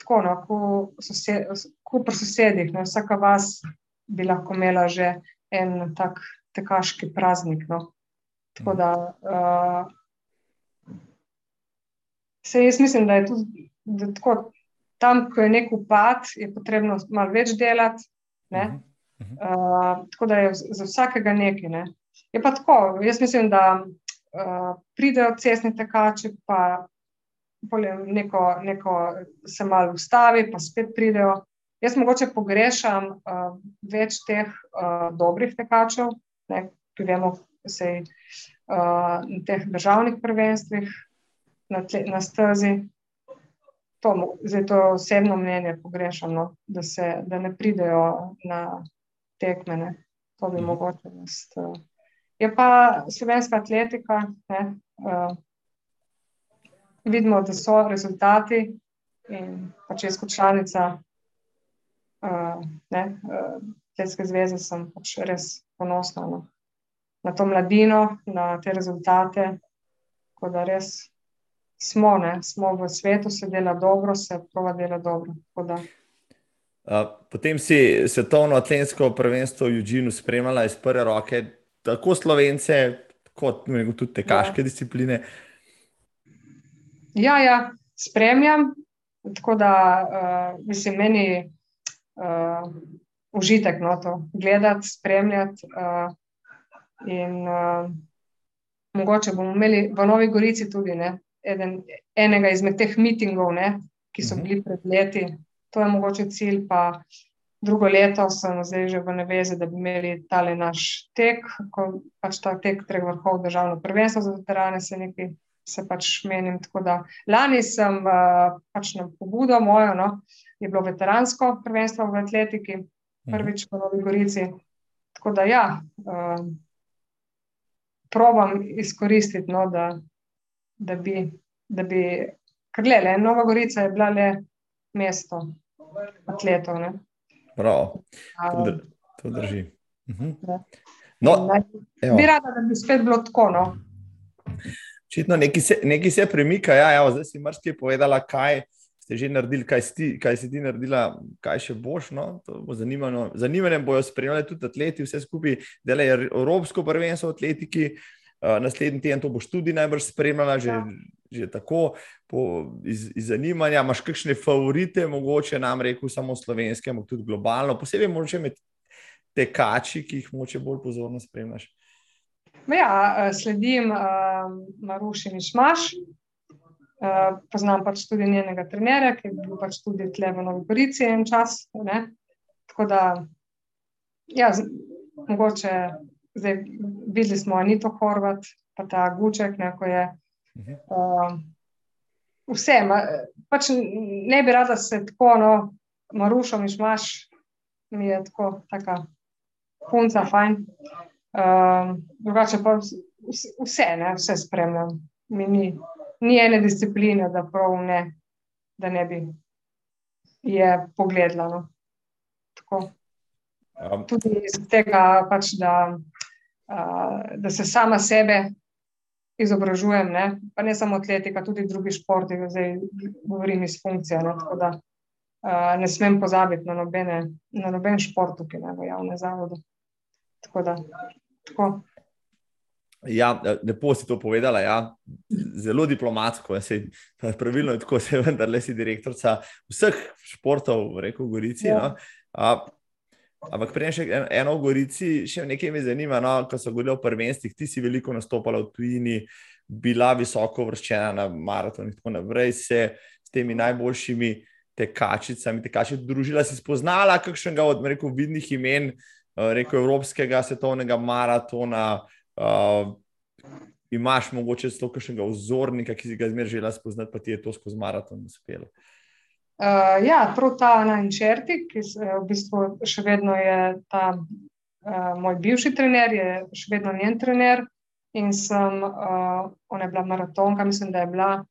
tako, no, ko, sosed, ko pri sosedih, ne, vsaka vas bi lahko imela že en tak tekaški praznik. No. Tako da. Uh, Se jaz mislim, da je tudi da tako, tam, ko je nek upad, je potrebno malo več delati. Uh, tako da je za vsakega nekaj. Ne. Je pa tako, jaz mislim, da uh, pridejo cestni tekači, pa neko, neko se malo ustavi, pa spet pridejo. Jaz mogoče pogrešam uh, več teh uh, dobrih tekačev, ki vemo, se uh, na teh državnih prvenstvih, na, tle, na stazi. To, zdaj to osebno mnenje pogrešam, no, da, se, da ne pridejo na tekmene. To bi mhm. mogoče. Nast, uh, je pa slovenska atletika. Ne, uh, vidimo, da so rezultati in pa če je kot članica uh, Atletske zveze, sem pač res ponosna no, na to mladino, na te rezultate. Tako da res smo, ne, smo v svetu, se dela dobro, se prova dela dobro. Uh, potem si svetovno atletsko prvenstvo v Južinu spremljala iz prve roke, tako slovence, kot tudi tekaške ja. discipline. Ja, ja, spremljam. Tako da, uh, mislim, meni uh, užitek no, to gledati, spremljati. Uh, in uh, mogoče bomo imeli v Novi Gorici tudi ne, eden, enega izmed teh mitingov, ne, ki so mhm. bili pred leti. To je mogoče cilj. Pa drugo leto sem zdaj že v nevezi, da bi imeli tale naš tek, ko pač ta tek treh vrhov državno prvenstvo za veterane se nekaj. Se pač menim. Lani sem pač na pobudo mojo, no, je bilo veteransko prvenstvo v atletiki, mhm. prvič v Novi Gorici. Tako da, ja, uh, probam izkoristiti, no, da, da bi, da bi kar le, Nova Gorica je bila le mesto atletov. Ne. Prav, to, dr to drži. Mhm. No, bi rada, da bi spet bilo tako. No. Očitno nekaj se, nekaj se premika. Ja, ja, zdaj si marsikaj povedala, kaj ste že naredili, kaj si, kaj si ti naredila, kaj še boš. No? Bo Zanimanje bojo spremljali tudi atleti, vse skupaj delajo Evropsko prvenstvo v atletiki. Uh, naslednji teden to boš tudi najbrž spremljala, že, ja. Že tako po, iz, iz zanimanja. Imáš kakšne favorite, mogoče nam rekel samo slovenske, ampak tudi globalno, posebej morda med tekači, ki jih moče bolj pozorno spremljaš. Ja, eh, sledim uh, Maruši Mišmaš, uh, poznam pač tudi njenega trenerja, ki je bil pač tudi tle v Novi Gorici en čas. Ne? Tako da, ja, z, mogoče zdaj videli smo Anito Horvat, pa ta Guček, neko je. Uh, vse, ma, pač ne bi rada se tako, no, Marušo Mišmaš, mi je tako, taka punca, fajn. Uh, drugače pa vse, ne, vse spremljam. Mi ni, ni ene discipline, da prav ne, da ne bi je pogledala. No. Um. Tudi iz tega, pač, da, uh, da se sama sebe izobražujem, ne? pa ne samo atletika, tudi drugi športi, zdaj govorim iz funkcije. Ne? Tako da uh, ne smem pozabiti na, nobene, na noben šport, ki je v javnem zavodu. Tako da, tako. Ja, lepo si to povedala. Ja. Zelo diplomatsko, ja, se, pravilno je tako, se vendar le si direktorica vseh športov, rekel Gorici. Ja. No. A, ampak prej še eno v Gorici, še nekaj me zanima. No, ko so govorili o prvenstvih, ti si veliko nastopala v tujini, bila visoko vrščena na maraton in tako naprej, se s temi najboljšimi tekačicami, tekači družila, si spoznala kakšnega od rekel, vidnih imen, rekel Evropskega svetovnega maratona uh, imaš mogoče celo kakšnega vzornika, ki si ga zmeraj želel spoznati, pa ti je to skozi maraton uspelo. Ja, prav ta Nančerti, ki se, v bistvu še vedno je ta uh, moj bivši trener, je še vedno njen trener. in sem, uh, ona je bila maratonka, mislim, da je bila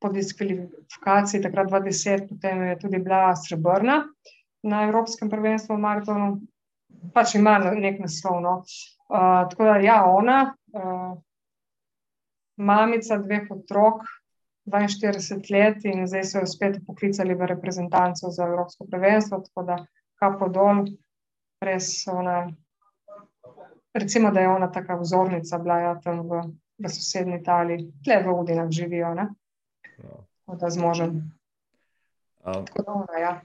po diskvalifikaciji takrat 2010, potem je tudi bila srebrna na Evropskem prvenstvu v maratonu, pač ima nek naslov. No. Uh, tako da, ja, ona, uh, mamica dveh otrok, 42 let in zdaj so jo spet poklicali v reprezentanco za Evropsko prvenstvo, tako da kapo dol, res ona. Recimo, da je ona taka vzornica, bila ja, tam v, v sosednji Italiji, tle v Udinah živijo, ne? No. da zmožem. Um. Tako da ona, ja.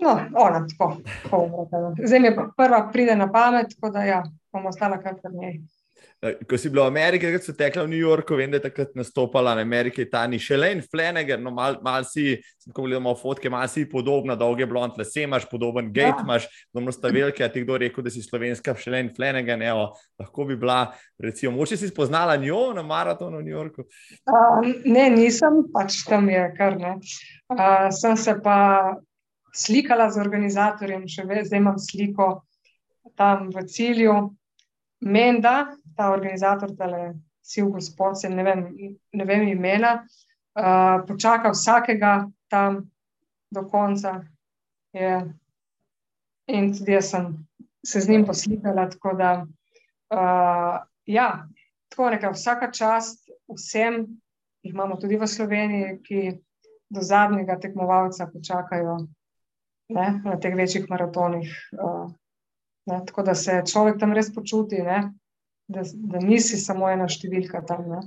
No, ona, tako, tako Zdaj mi prva pride na pamet, tako da ja, bom ostala kar pred njej. Eh, ko si bila v Ameriki, ko si tekla v New Yorku, vem, da je takrat nastopala na Ameriki, ta ni še Lane Flanagan, no, malo mal si, ko gledamo fotke, malo si podobna, dolge blond lase imaš, podoben gate ja. imaš, domno sta velike, a ti kdo rekel, da si slovenska še Lane Flanagan, evo, lahko bi bila, recimo, moče si spoznala njo na maratonu v New Yorku? Uh, ne, nisem, pač tam je kar ne. Uh, sem se pa slikala z organizatorjem, še zdaj imam sliko tam v cilju. Menda, ta organizator, tale Siv gospod, se ne vem, ne vem imena, uh, počaka vsakega tam do konca. Je. In tudi jaz sem se z njim poslikala, tako da uh, ja, tako nekaj, vsaka čast vsem, jih imamo tudi v Sloveniji, ki do zadnjega tekmovalca počakajo ne, na teh večjih maratonih. Uh, Ne? Tako da se človek tam res počuti, da, da nisi samo ena številka tam. Ne?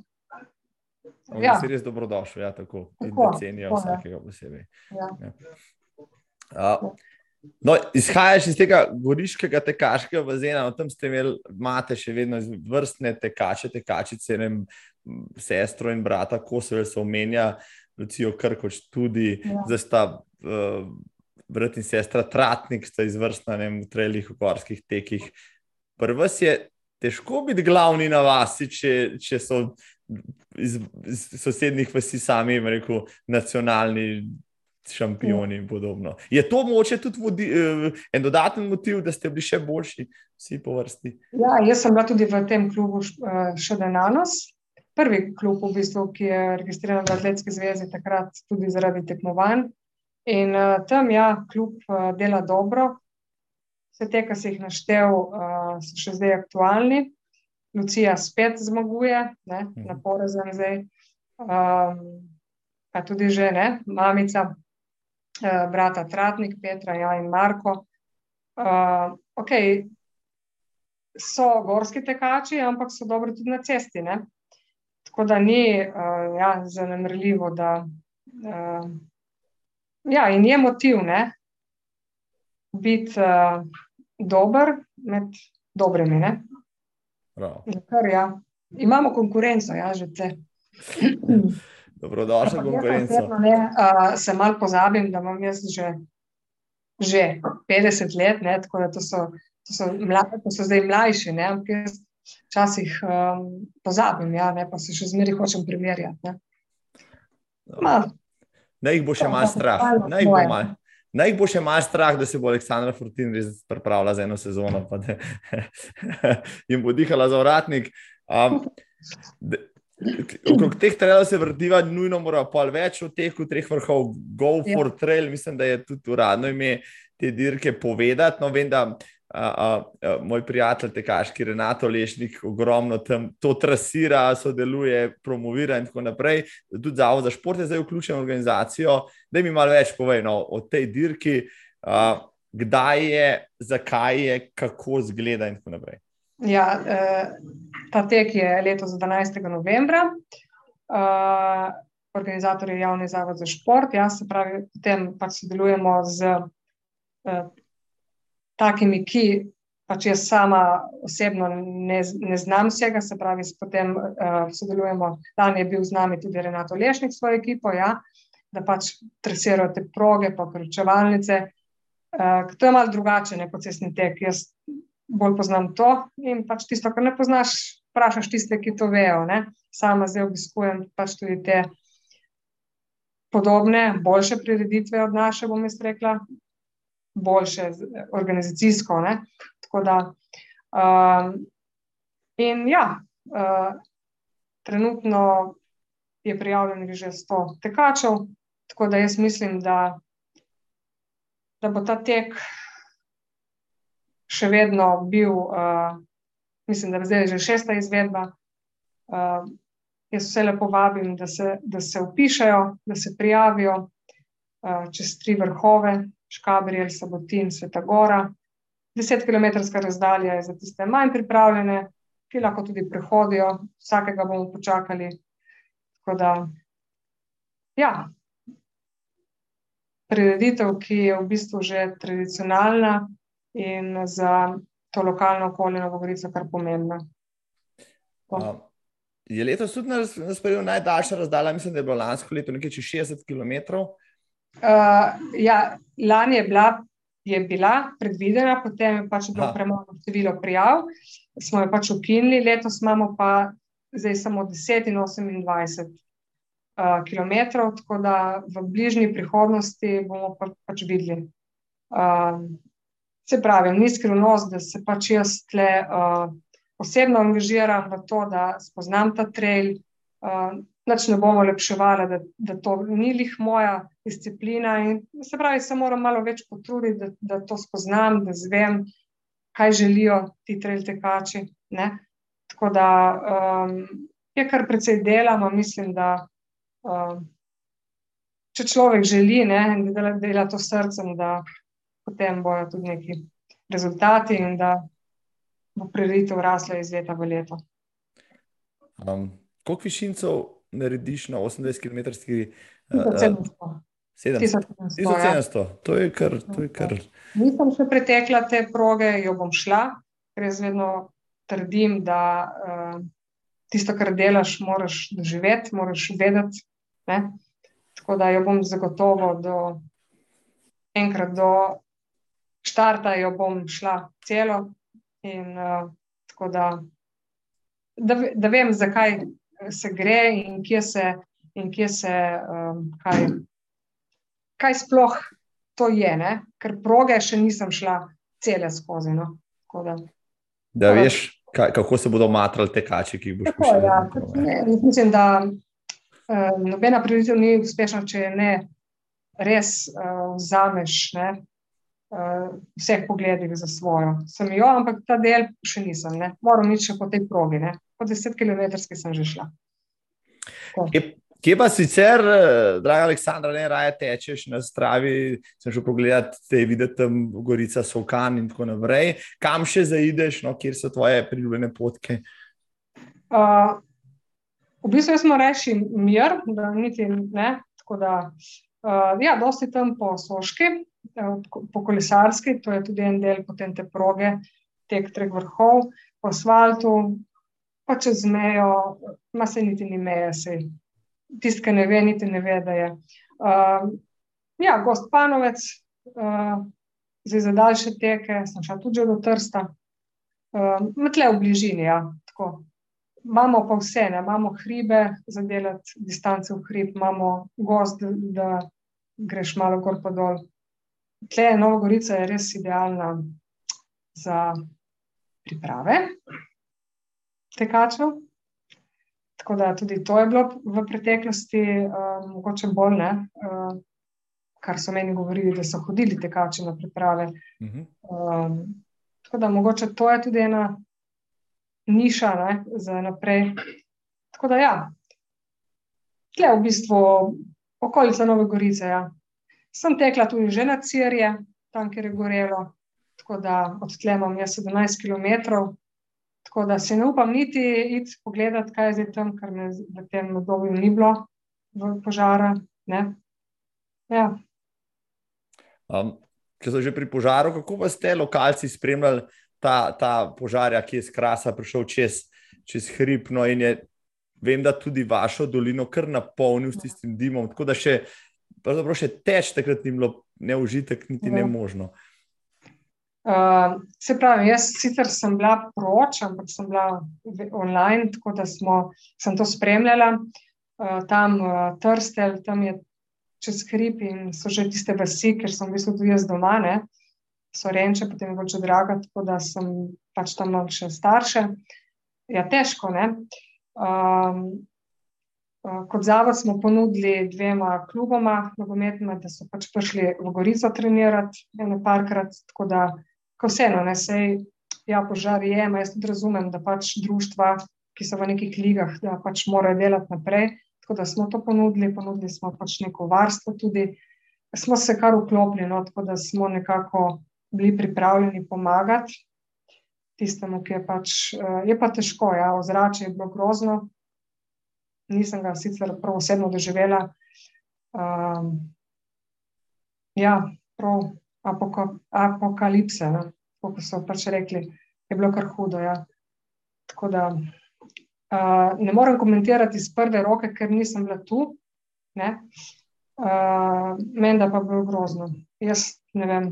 Ja. Si res dobrodošel, ja, tako, tako da cenijo tako, vsakega posebej. Ja. Ja. No, izhajaš iz tega goriškega tekaškega bazena, no, tam ste imeli, imate še vedno vrstne tekače, tekačice, ne, sestro in brata, ko se omenja, Lucijo Krkoč, tudi ja. za sta. Uh, brat in sestra Tratnik, sta izvrstna v trelih, v gorskih tekih. Prvo je težko biti glavni na vasi, če, če so iz, iz sosednjih vasi sami, rekel, nacionalni šampioni in podobno. Je to moče tudi vodi, uh, en dodaten motiv, da ste bili še boljši, vsi po vrsti? Ja, jaz sem bila tudi v tem klubu uh, še danes. Prvi klub, v bistvu, ki je registriran v Atletski zvezi, takrat tudi zaradi tekmovanj. In uh, tam, ja, kljub uh, dela dobro, vse te, ki se jih naštel, uh, so še zdaj aktualni. Lucija spet zmaguje, ne, mhm. na porazen zdaj. Um, pa tudi že, ne, mamica, uh, brata Tratnik, Petra ja, in Marko. Uh, ok, so gorski tekači, ampak so dobri tudi na cesti. Ne. Tako da ni uh, ja, zanemrljivo, da. Uh, Ja, in je motiv, da biti uh, dober med dobrimi. Kar, ja. Imamo konkurenco, ja, že te. Dobrodošli, konkurenca. Uh, se malo pozabim, da imam jaz že, že 50 let, ne, tako da to so, to so, mla, to so zdaj mlajši. Ne, včasih um, pozabim, ja, ne, pa se še zmeraj hočem primerjati. Naj jih bo še malo strah. Naj jih bo, mal, naj jih bo še malo strah, da se bo Aleksandra Fortin res pripravila za eno sezono, pa da <laughs> jim bo dihala za vratnik. Um, okrog teh trailov se vrtiva, nujno mora pa več od teh treh vrhov, Go ja. for Trail, mislim, da je tudi uradno ime te dirke povedati. No, vem, da a, a, a, moj prijatelj, tekaški Renato Lešnik, ogromno tam to trasira, sodeluje, promovira in tako naprej. Tudi Zavod za šport je zdaj vključen v organizacijo. Da mi malo več povej no, o tej dirki, a, kdaj je, zakaj je, kako zgleda in tako naprej. Ja, eh, ta tek je letos 12. novembra. Uh, organizator je javni zavod za šport, jaz se pravi, potem pač sodelujemo z uh, takimi, ki pač jaz sama osebno ne, ne znam vsega, se pravi, potem uh, sodelujemo. Dan je bil z nami tudi Renato Lešnik s svojo ekipo, ja, da pač tresirajo te proge, pa kručevalnice. Uh, to je malo drugače, ne pocesni tek. Jaz bolj poznam to in pač tisto, kar ne poznaš, vprašaš tiste, ki to vejo. Ne. Sama zdaj obiskujem pač tudi te. Podobne, boljše prireditve od naše, bom jaz rekla, boljše organizacijsko. Ne? Tako da, um, in ja, uh, trenutno je prijavljenih že 100 tekačev, tako da jaz mislim, da, da bo ta tek še vedno bil, uh, mislim, da zdaj je že šesta izvedba. Uh, jaz vse lepo vabim, da se, da se upišajo, da se prijavijo uh, čez tri vrhove, Škabrij, Sabotin, Sveta Gora. 10 km razdalja je za tiste manj pripravljene, ki lahko tudi prehodijo, vsakega bomo počakali. Tako da, ja, prireditev, ki je v bistvu že tradicionalna in za to lokalno okolje Novogorica kar pomembna. Je letos tudi nas prejel najdaljša razdalja, mislim, da je bilo lansko leto nekaj čez 60 km. Uh, ja, lani je bila, je bila predvidena, potem je pač bilo premalo število prijav, smo jo pač ukinili, letos imamo pa zdaj samo 10 in 28 uh, km, tako da v bližnji prihodnosti bomo pa, pač videli. Uh, se pravi, ni skrivnost, da se pač jaz tle uh, osebno angažiram v to, da spoznam ta trail. Uh, Nač ne bomo lepševali, da, da to ni lih moja disciplina. In se pravi, se moram malo več potruditi, da, da to spoznam, da zvem, kaj želijo ti treltekači. Tako da um, je kar precej dela, no mislim, da um, če človek želi ne, in dela, dela to srcem, da potem bojo tudi neki rezultati in da bo prireditev rasla iz leta v leto. Um, koliko višincev narediš na 28 km? 1700. To je kar. To je kar. Nisem še pretekla te proge, jo bom šla, ker jaz vedno trdim, da uh, tisto, kar delaš, moraš doživeti, moraš vedeti. Ne? Tako da jo bom zagotovo do enkrat do štarta, jo bom šla celo. In, uh, tako da, da, da vem, zakaj se gre in kje se, in kje se um, kaj, kaj sploh to je. Ne? Ker proge še nisem šla cele skozi. No? Da, da veš, kaj, kako se bodo matrali te kači, ki jih boš prišel. Ja, mislim, da um, nobena prioritet ni uspešna, če ne res uh, vzameš. Ne? Uh, vseh pogledih za svojo. Sem jo, ampak ta del še nisem, ne? moram iti še po tej progi. Ne? Po 10 km sem že šla. Kje, kje pa sicer, eh, draga Aleksandra, ne raje tečeš na stravi, sem že pogledal, te videti tam Gorica, Sokan in tako naprej. Kam še zaideš, no, kjer so tvoje priljubljene potke? Uh, v bistvu smo reči mir, da niti ne. Tako da, uh, ja, dosti tam po Soški, eh, po kolesarski, to je tudi en del potem te proge, tek treh vrhov, po asfaltu, pa čez mejo, ima se niti ni meje, se tisti, ki ne ve, niti ne ve, da je. Uh, ja, gost Panovec, uh, zdaj za daljše teke, sem šel tudi do Trsta, uh, tle v bližini. Ja, imamo pa vse, ne? imamo hribe za delati distance v hrib, imamo gost, da, da greš malo gor pa dol. Tle Nova Gorica je res idealna za priprave tekačev. Tako da tudi to je bilo v preteklosti uh, mogoče bolj, ne, uh, kar so meni govorili, da so hodili tekači na priprave. Uh -huh. um, tako da mogoče to je tudi ena niša ne, za naprej. Tako da ja, tle v bistvu okolica Nove Gorice. Ja. Sem tekla tudi že na Cirje, tam, kjer je gorelo. Tako da od tle imam jaz 17 km. Tako da se ne upam niti iti pogledat, kaj je zdaj tam, kar me v tem obdobju ni bilo, v požaru. Ja. Um, če so že pri požaru, kako pa ste lokalci spremljali ta, ta požar, ki je skrasa prišel čez, čez hrib? No in je, vem, da tudi vašo dolino kar napolnil s tistim dimom, tako da še, še teč takrat ni bilo neužitek, niti ja. ne možno. Uh, se pravi, jaz sicer sem bila proč, ampak sem bila online, tako da smo, sem to spremljala. Uh, tam uh, Trstel, tam je čez hrib in so že tiste vasi, ker sem v bistvu tudi jaz doma. Ne? Sorenče, potem je Voče Draga, tako da sem pač tam malo še starše. Ja, težko, ne. Um, Kot zavod smo ponudili dvema kluboma, nogometnima, da so pač prišli v Gorico trenirati eno parkrat, tako da, ko vseeno, ne sej, ja, požar je, jaz tudi razumem, da pač društva, ki so v nekih ligah, da pač morajo delati naprej, tako da smo to ponudili, ponudili smo pač neko varstvo tudi, smo se kar vklopili, no, tako da smo nekako bili pripravljeni pomagati tistemu, ki je pač, je pa težko, ja, ozračje je bilo grozno, nisem ga sicer prav osebno doživela. Um, ja, prav apoka, apokalipse, no? kot so pač rekli, je bilo kar hudo. Ja. Tako da uh, ne morem komentirati iz prve roke, ker nisem bila tu. Uh, Meni da pa je bilo grozno. Jaz ne vem,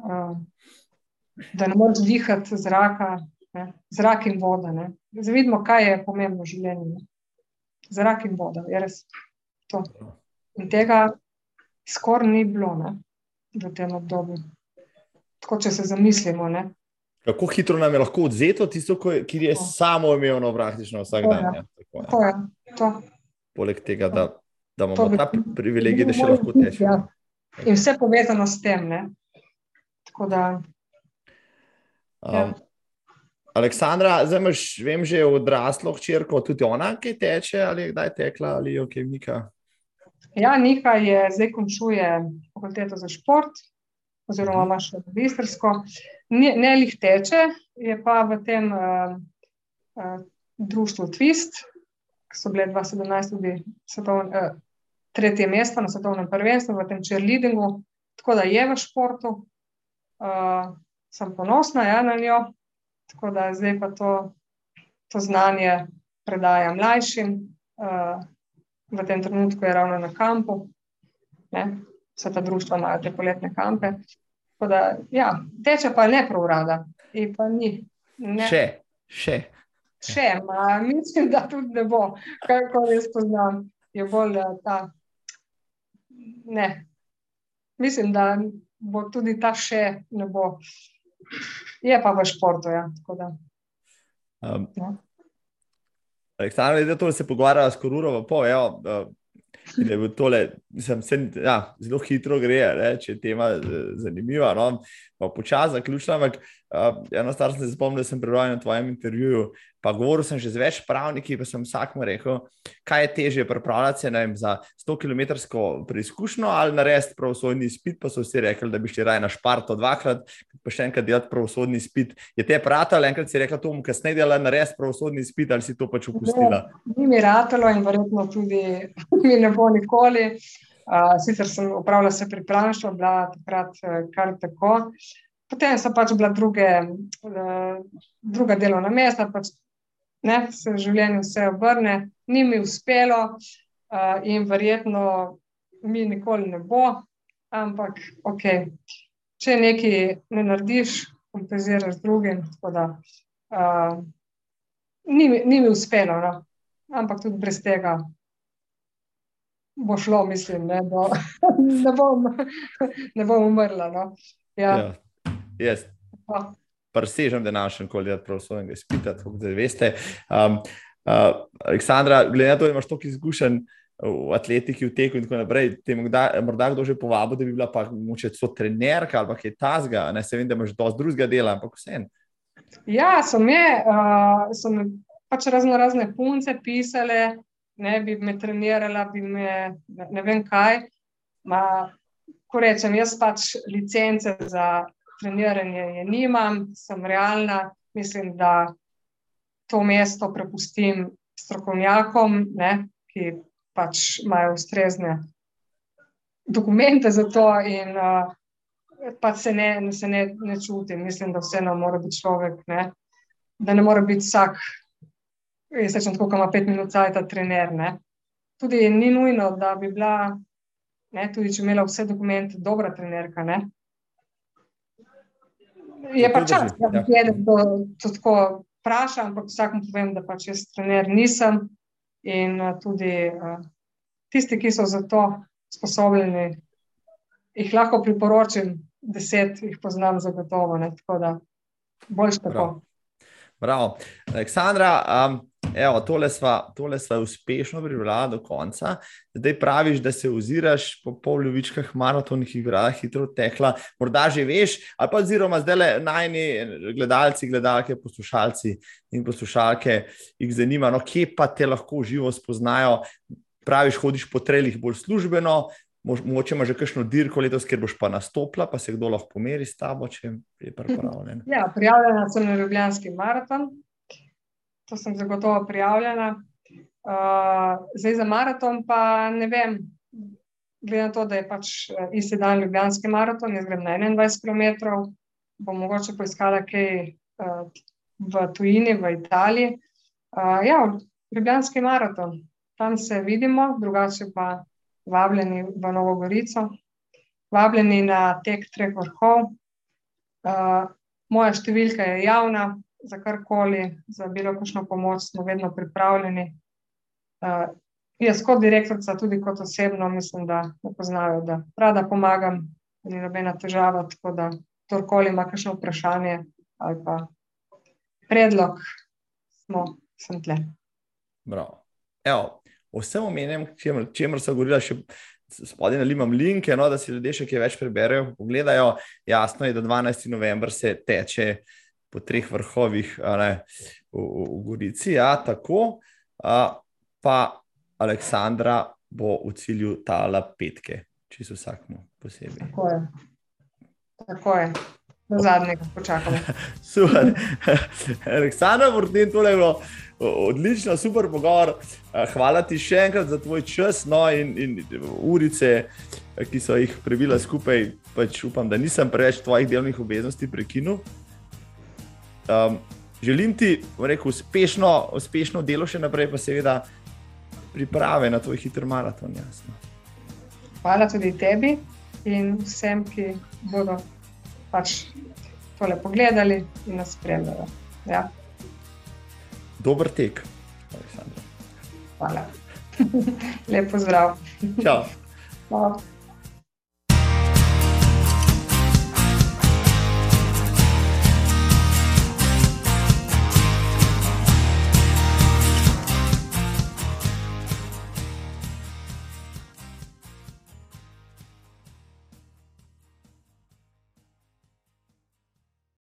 uh, da ne moreš dihati zraka, ne? zrak in voda. Zdaj vidimo, kaj je pomembno v življenju. Ne? zrak in voda, je res to. In tega skoraj ni bilo ne, v tem obdobju. Tako, če se zamislimo. Ne. Kako hitro nam je lahko odzeto tisto, ki je to. samo imelo praktično vsak to dan. Ja, tako, to je, to. Poleg tega, da, da imamo ta privilegij, da še lahko tečemo. Ja. In vse povezano s tem. Ne. Tako da. Ja. Um, Aleksandra, zdaj imaš, vem, že odraslo hčerko, tudi ona, ki teče ali kdaj tekla ali je ok, Nika. Ja, Nika je zdaj končuje fakulteto za šport, oziroma ima še magistrsko. Ne, ne lih teče, je pa v tem uh, uh, društvu Twist, ki so bile 2017 tudi svetovne, uh, tretje mesto na svetovnem prvenstvu, v tem cheerleadingu, tako da je v športu. Uh, sem ponosna ja, na njo. Tako da zdaj pa to, to znanje predaja mlajšim, uh, v tem trenutku je ravno na kampu, ne? vse ta društva imajo te poletne kampe. Da, ja, teče pa ne prav rada. Ne. Še, še. Še, ma, mislim, da tudi ne bo, kako jaz poznam. Je bolj eh, ta. Ne. Mislim, da bo tudi ta še ne bo. Je pa v športu. Ja, um, ja. Aleksandr, da se pogovarjava s Korurovo, je. Uh, Da je tole, mislim, sen, ja, zelo hitro gre, ne, če je tema eh, zanimiva. No, Počasi zaključujem, ampak uh, eno stvar sem se spomnil, da sem prebral na tvojem intervjuju. Pa govoril sem že z več pravniki, pa sem vsakmu rekel, kaj je težje pripravljati se vem, za 100 km preizkušnjo ali narediti pravosodni spit. Pa so vsi rekli, da bi šli raje na šparto dvakrat, pa še enkrat delati pravosodni spit. Je te pratalo, enkrat si rekla, to bom kasneje delala, narediti pravosodni spit ali si to pač upustila? Ni mi ratalo in verjetno tudi <laughs> mi ne bo nikoli. Uh, sicer sem upravljala se pripravništvo, bila takrat uh, kar tako. Potem so pač bila druge, uh, druga delovna mesta, pač ne, se v življenju vse obrne, ni mi uspelo uh, in verjetno mi nikoli ne bo, ampak ok, če nekaj ne narediš, kompenziraš drugim. Da, uh, ni, ni mi uspelo, no. ampak tudi brez tega. Bo šlo, mislim, ne, bo, <laughs> ne, bom, ne bom umrla. No. Ja. Ja. Yes presežem, da našem koli je prav svojega izpita, tako da veste. Um, uh, Aleksandra, glede na to, da imaš toliko izkušenj v atletiki, v teku in tako naprej, te morda kdo že povabi, da bi bila pa moče so trenerka ali kaj tasga, ne se vem, da imaš dosti drugega dela, ampak vse en. Ja, so me, uh, so me pač razno razne punce pisale, ne bi me trenirala, bi me ne, vem kaj. Ma, ko rečem, jaz pač licence za treniranje je nimam, sem realna, mislim, da to mesto prepustim strokovnjakom, ne, ki pač imajo ustrezne dokumente za to in uh, pač se, ne, se ne, ne čutim. Mislim, da vseeno mora biti človek, ne, da ne more biti vsak, jaz rečem tako, ko ima pet minut cajta trener, ne. Tudi ni nujno, da bi bila, ne, tudi če imela vse dokumente, dobra trenerka, ne, je pa čas, da bi ja. to, to tako vprašal, ampak vsakom povem, da pač jaz trener nisem. In uh, tudi uh, tisti, ki so za to sposobni, jih lahko priporočim deset jih poznam zagotovo, ne? tako da boljš tako. Prav. Bravo. Aleksandra, um, evo, tole, sva, tole sva uspešno pripravila do konca. Zdaj praviš, da se oziraš po poljubičkah, maratonih igrah, hitro tekla. Morda že veš, ali pa oziroma zdaj le najni gledalci, gledalke, poslušalci in poslušalke jih zanima, no, kje pa te lahko živo spoznajo. Praviš, hodiš po trelih bolj službeno, Mogoče imaš že kakšno dirko letos, ker boš pa nastopila, pa se kdo lahko pomeri s tabo, če je pripravljen. Ja, prijavljena sem na Ljubljanski maraton, to sem zagotovo prijavljena. Uh, zdaj za maraton pa ne vem, glede na to, da je pač eh, isti dan Ljubljanski maraton, jaz grem na 21 km, bom mogoče poiskala kaj uh, v tujini, v Italiji. Uh, ja, Ljubljanski maraton, tam se vidimo, drugače pa vabljeni v Novo Gorico, vabljeni na tek treh vrhov. Uh, moja številka je javna, za karkoli, za bilo kakšno pomoč smo vedno pripravljeni. Uh, jaz kot direktorica, tudi kot osebno, mislim, da me poznajo, da rada pomagam, ni nobena težava, tako da kdorkoli ima kakšno vprašanje ali pa predlog, smo, sem tle. Bravo. Evo, vsem omenjem, čemer so govorili, še spodaj ali imam linke, no, da si ljudje še kaj več preberejo, pogledajo. Jasno je, da 12. november se teče po treh vrhovih ne, v, v Gorici. Ja, tako, a, pa Aleksandra bo v cilju tala petke, če so vsakmu posebej. Tako je. Tako je. Do zadnjega počakamo. <laughs> Super. Aleksandra, vrtim tole bilo odlično, super pogovor. Hvala ti še enkrat za tvoj čas no, in, in urice, ki so jih prebila skupaj. Pač upam, da nisem preveč tvojih delovnih obveznosti prekinil. Um, želim ti rekel, uspešno, uspešno delo še naprej, pa seveda priprave na tvoj hiter maraton. Jasno. Hvala tudi tebi in vsem, ki bodo pač tole pogledali in nas spremljali. Ja dober tek. Hvala. <laughs> Lepo zdrav. Čau.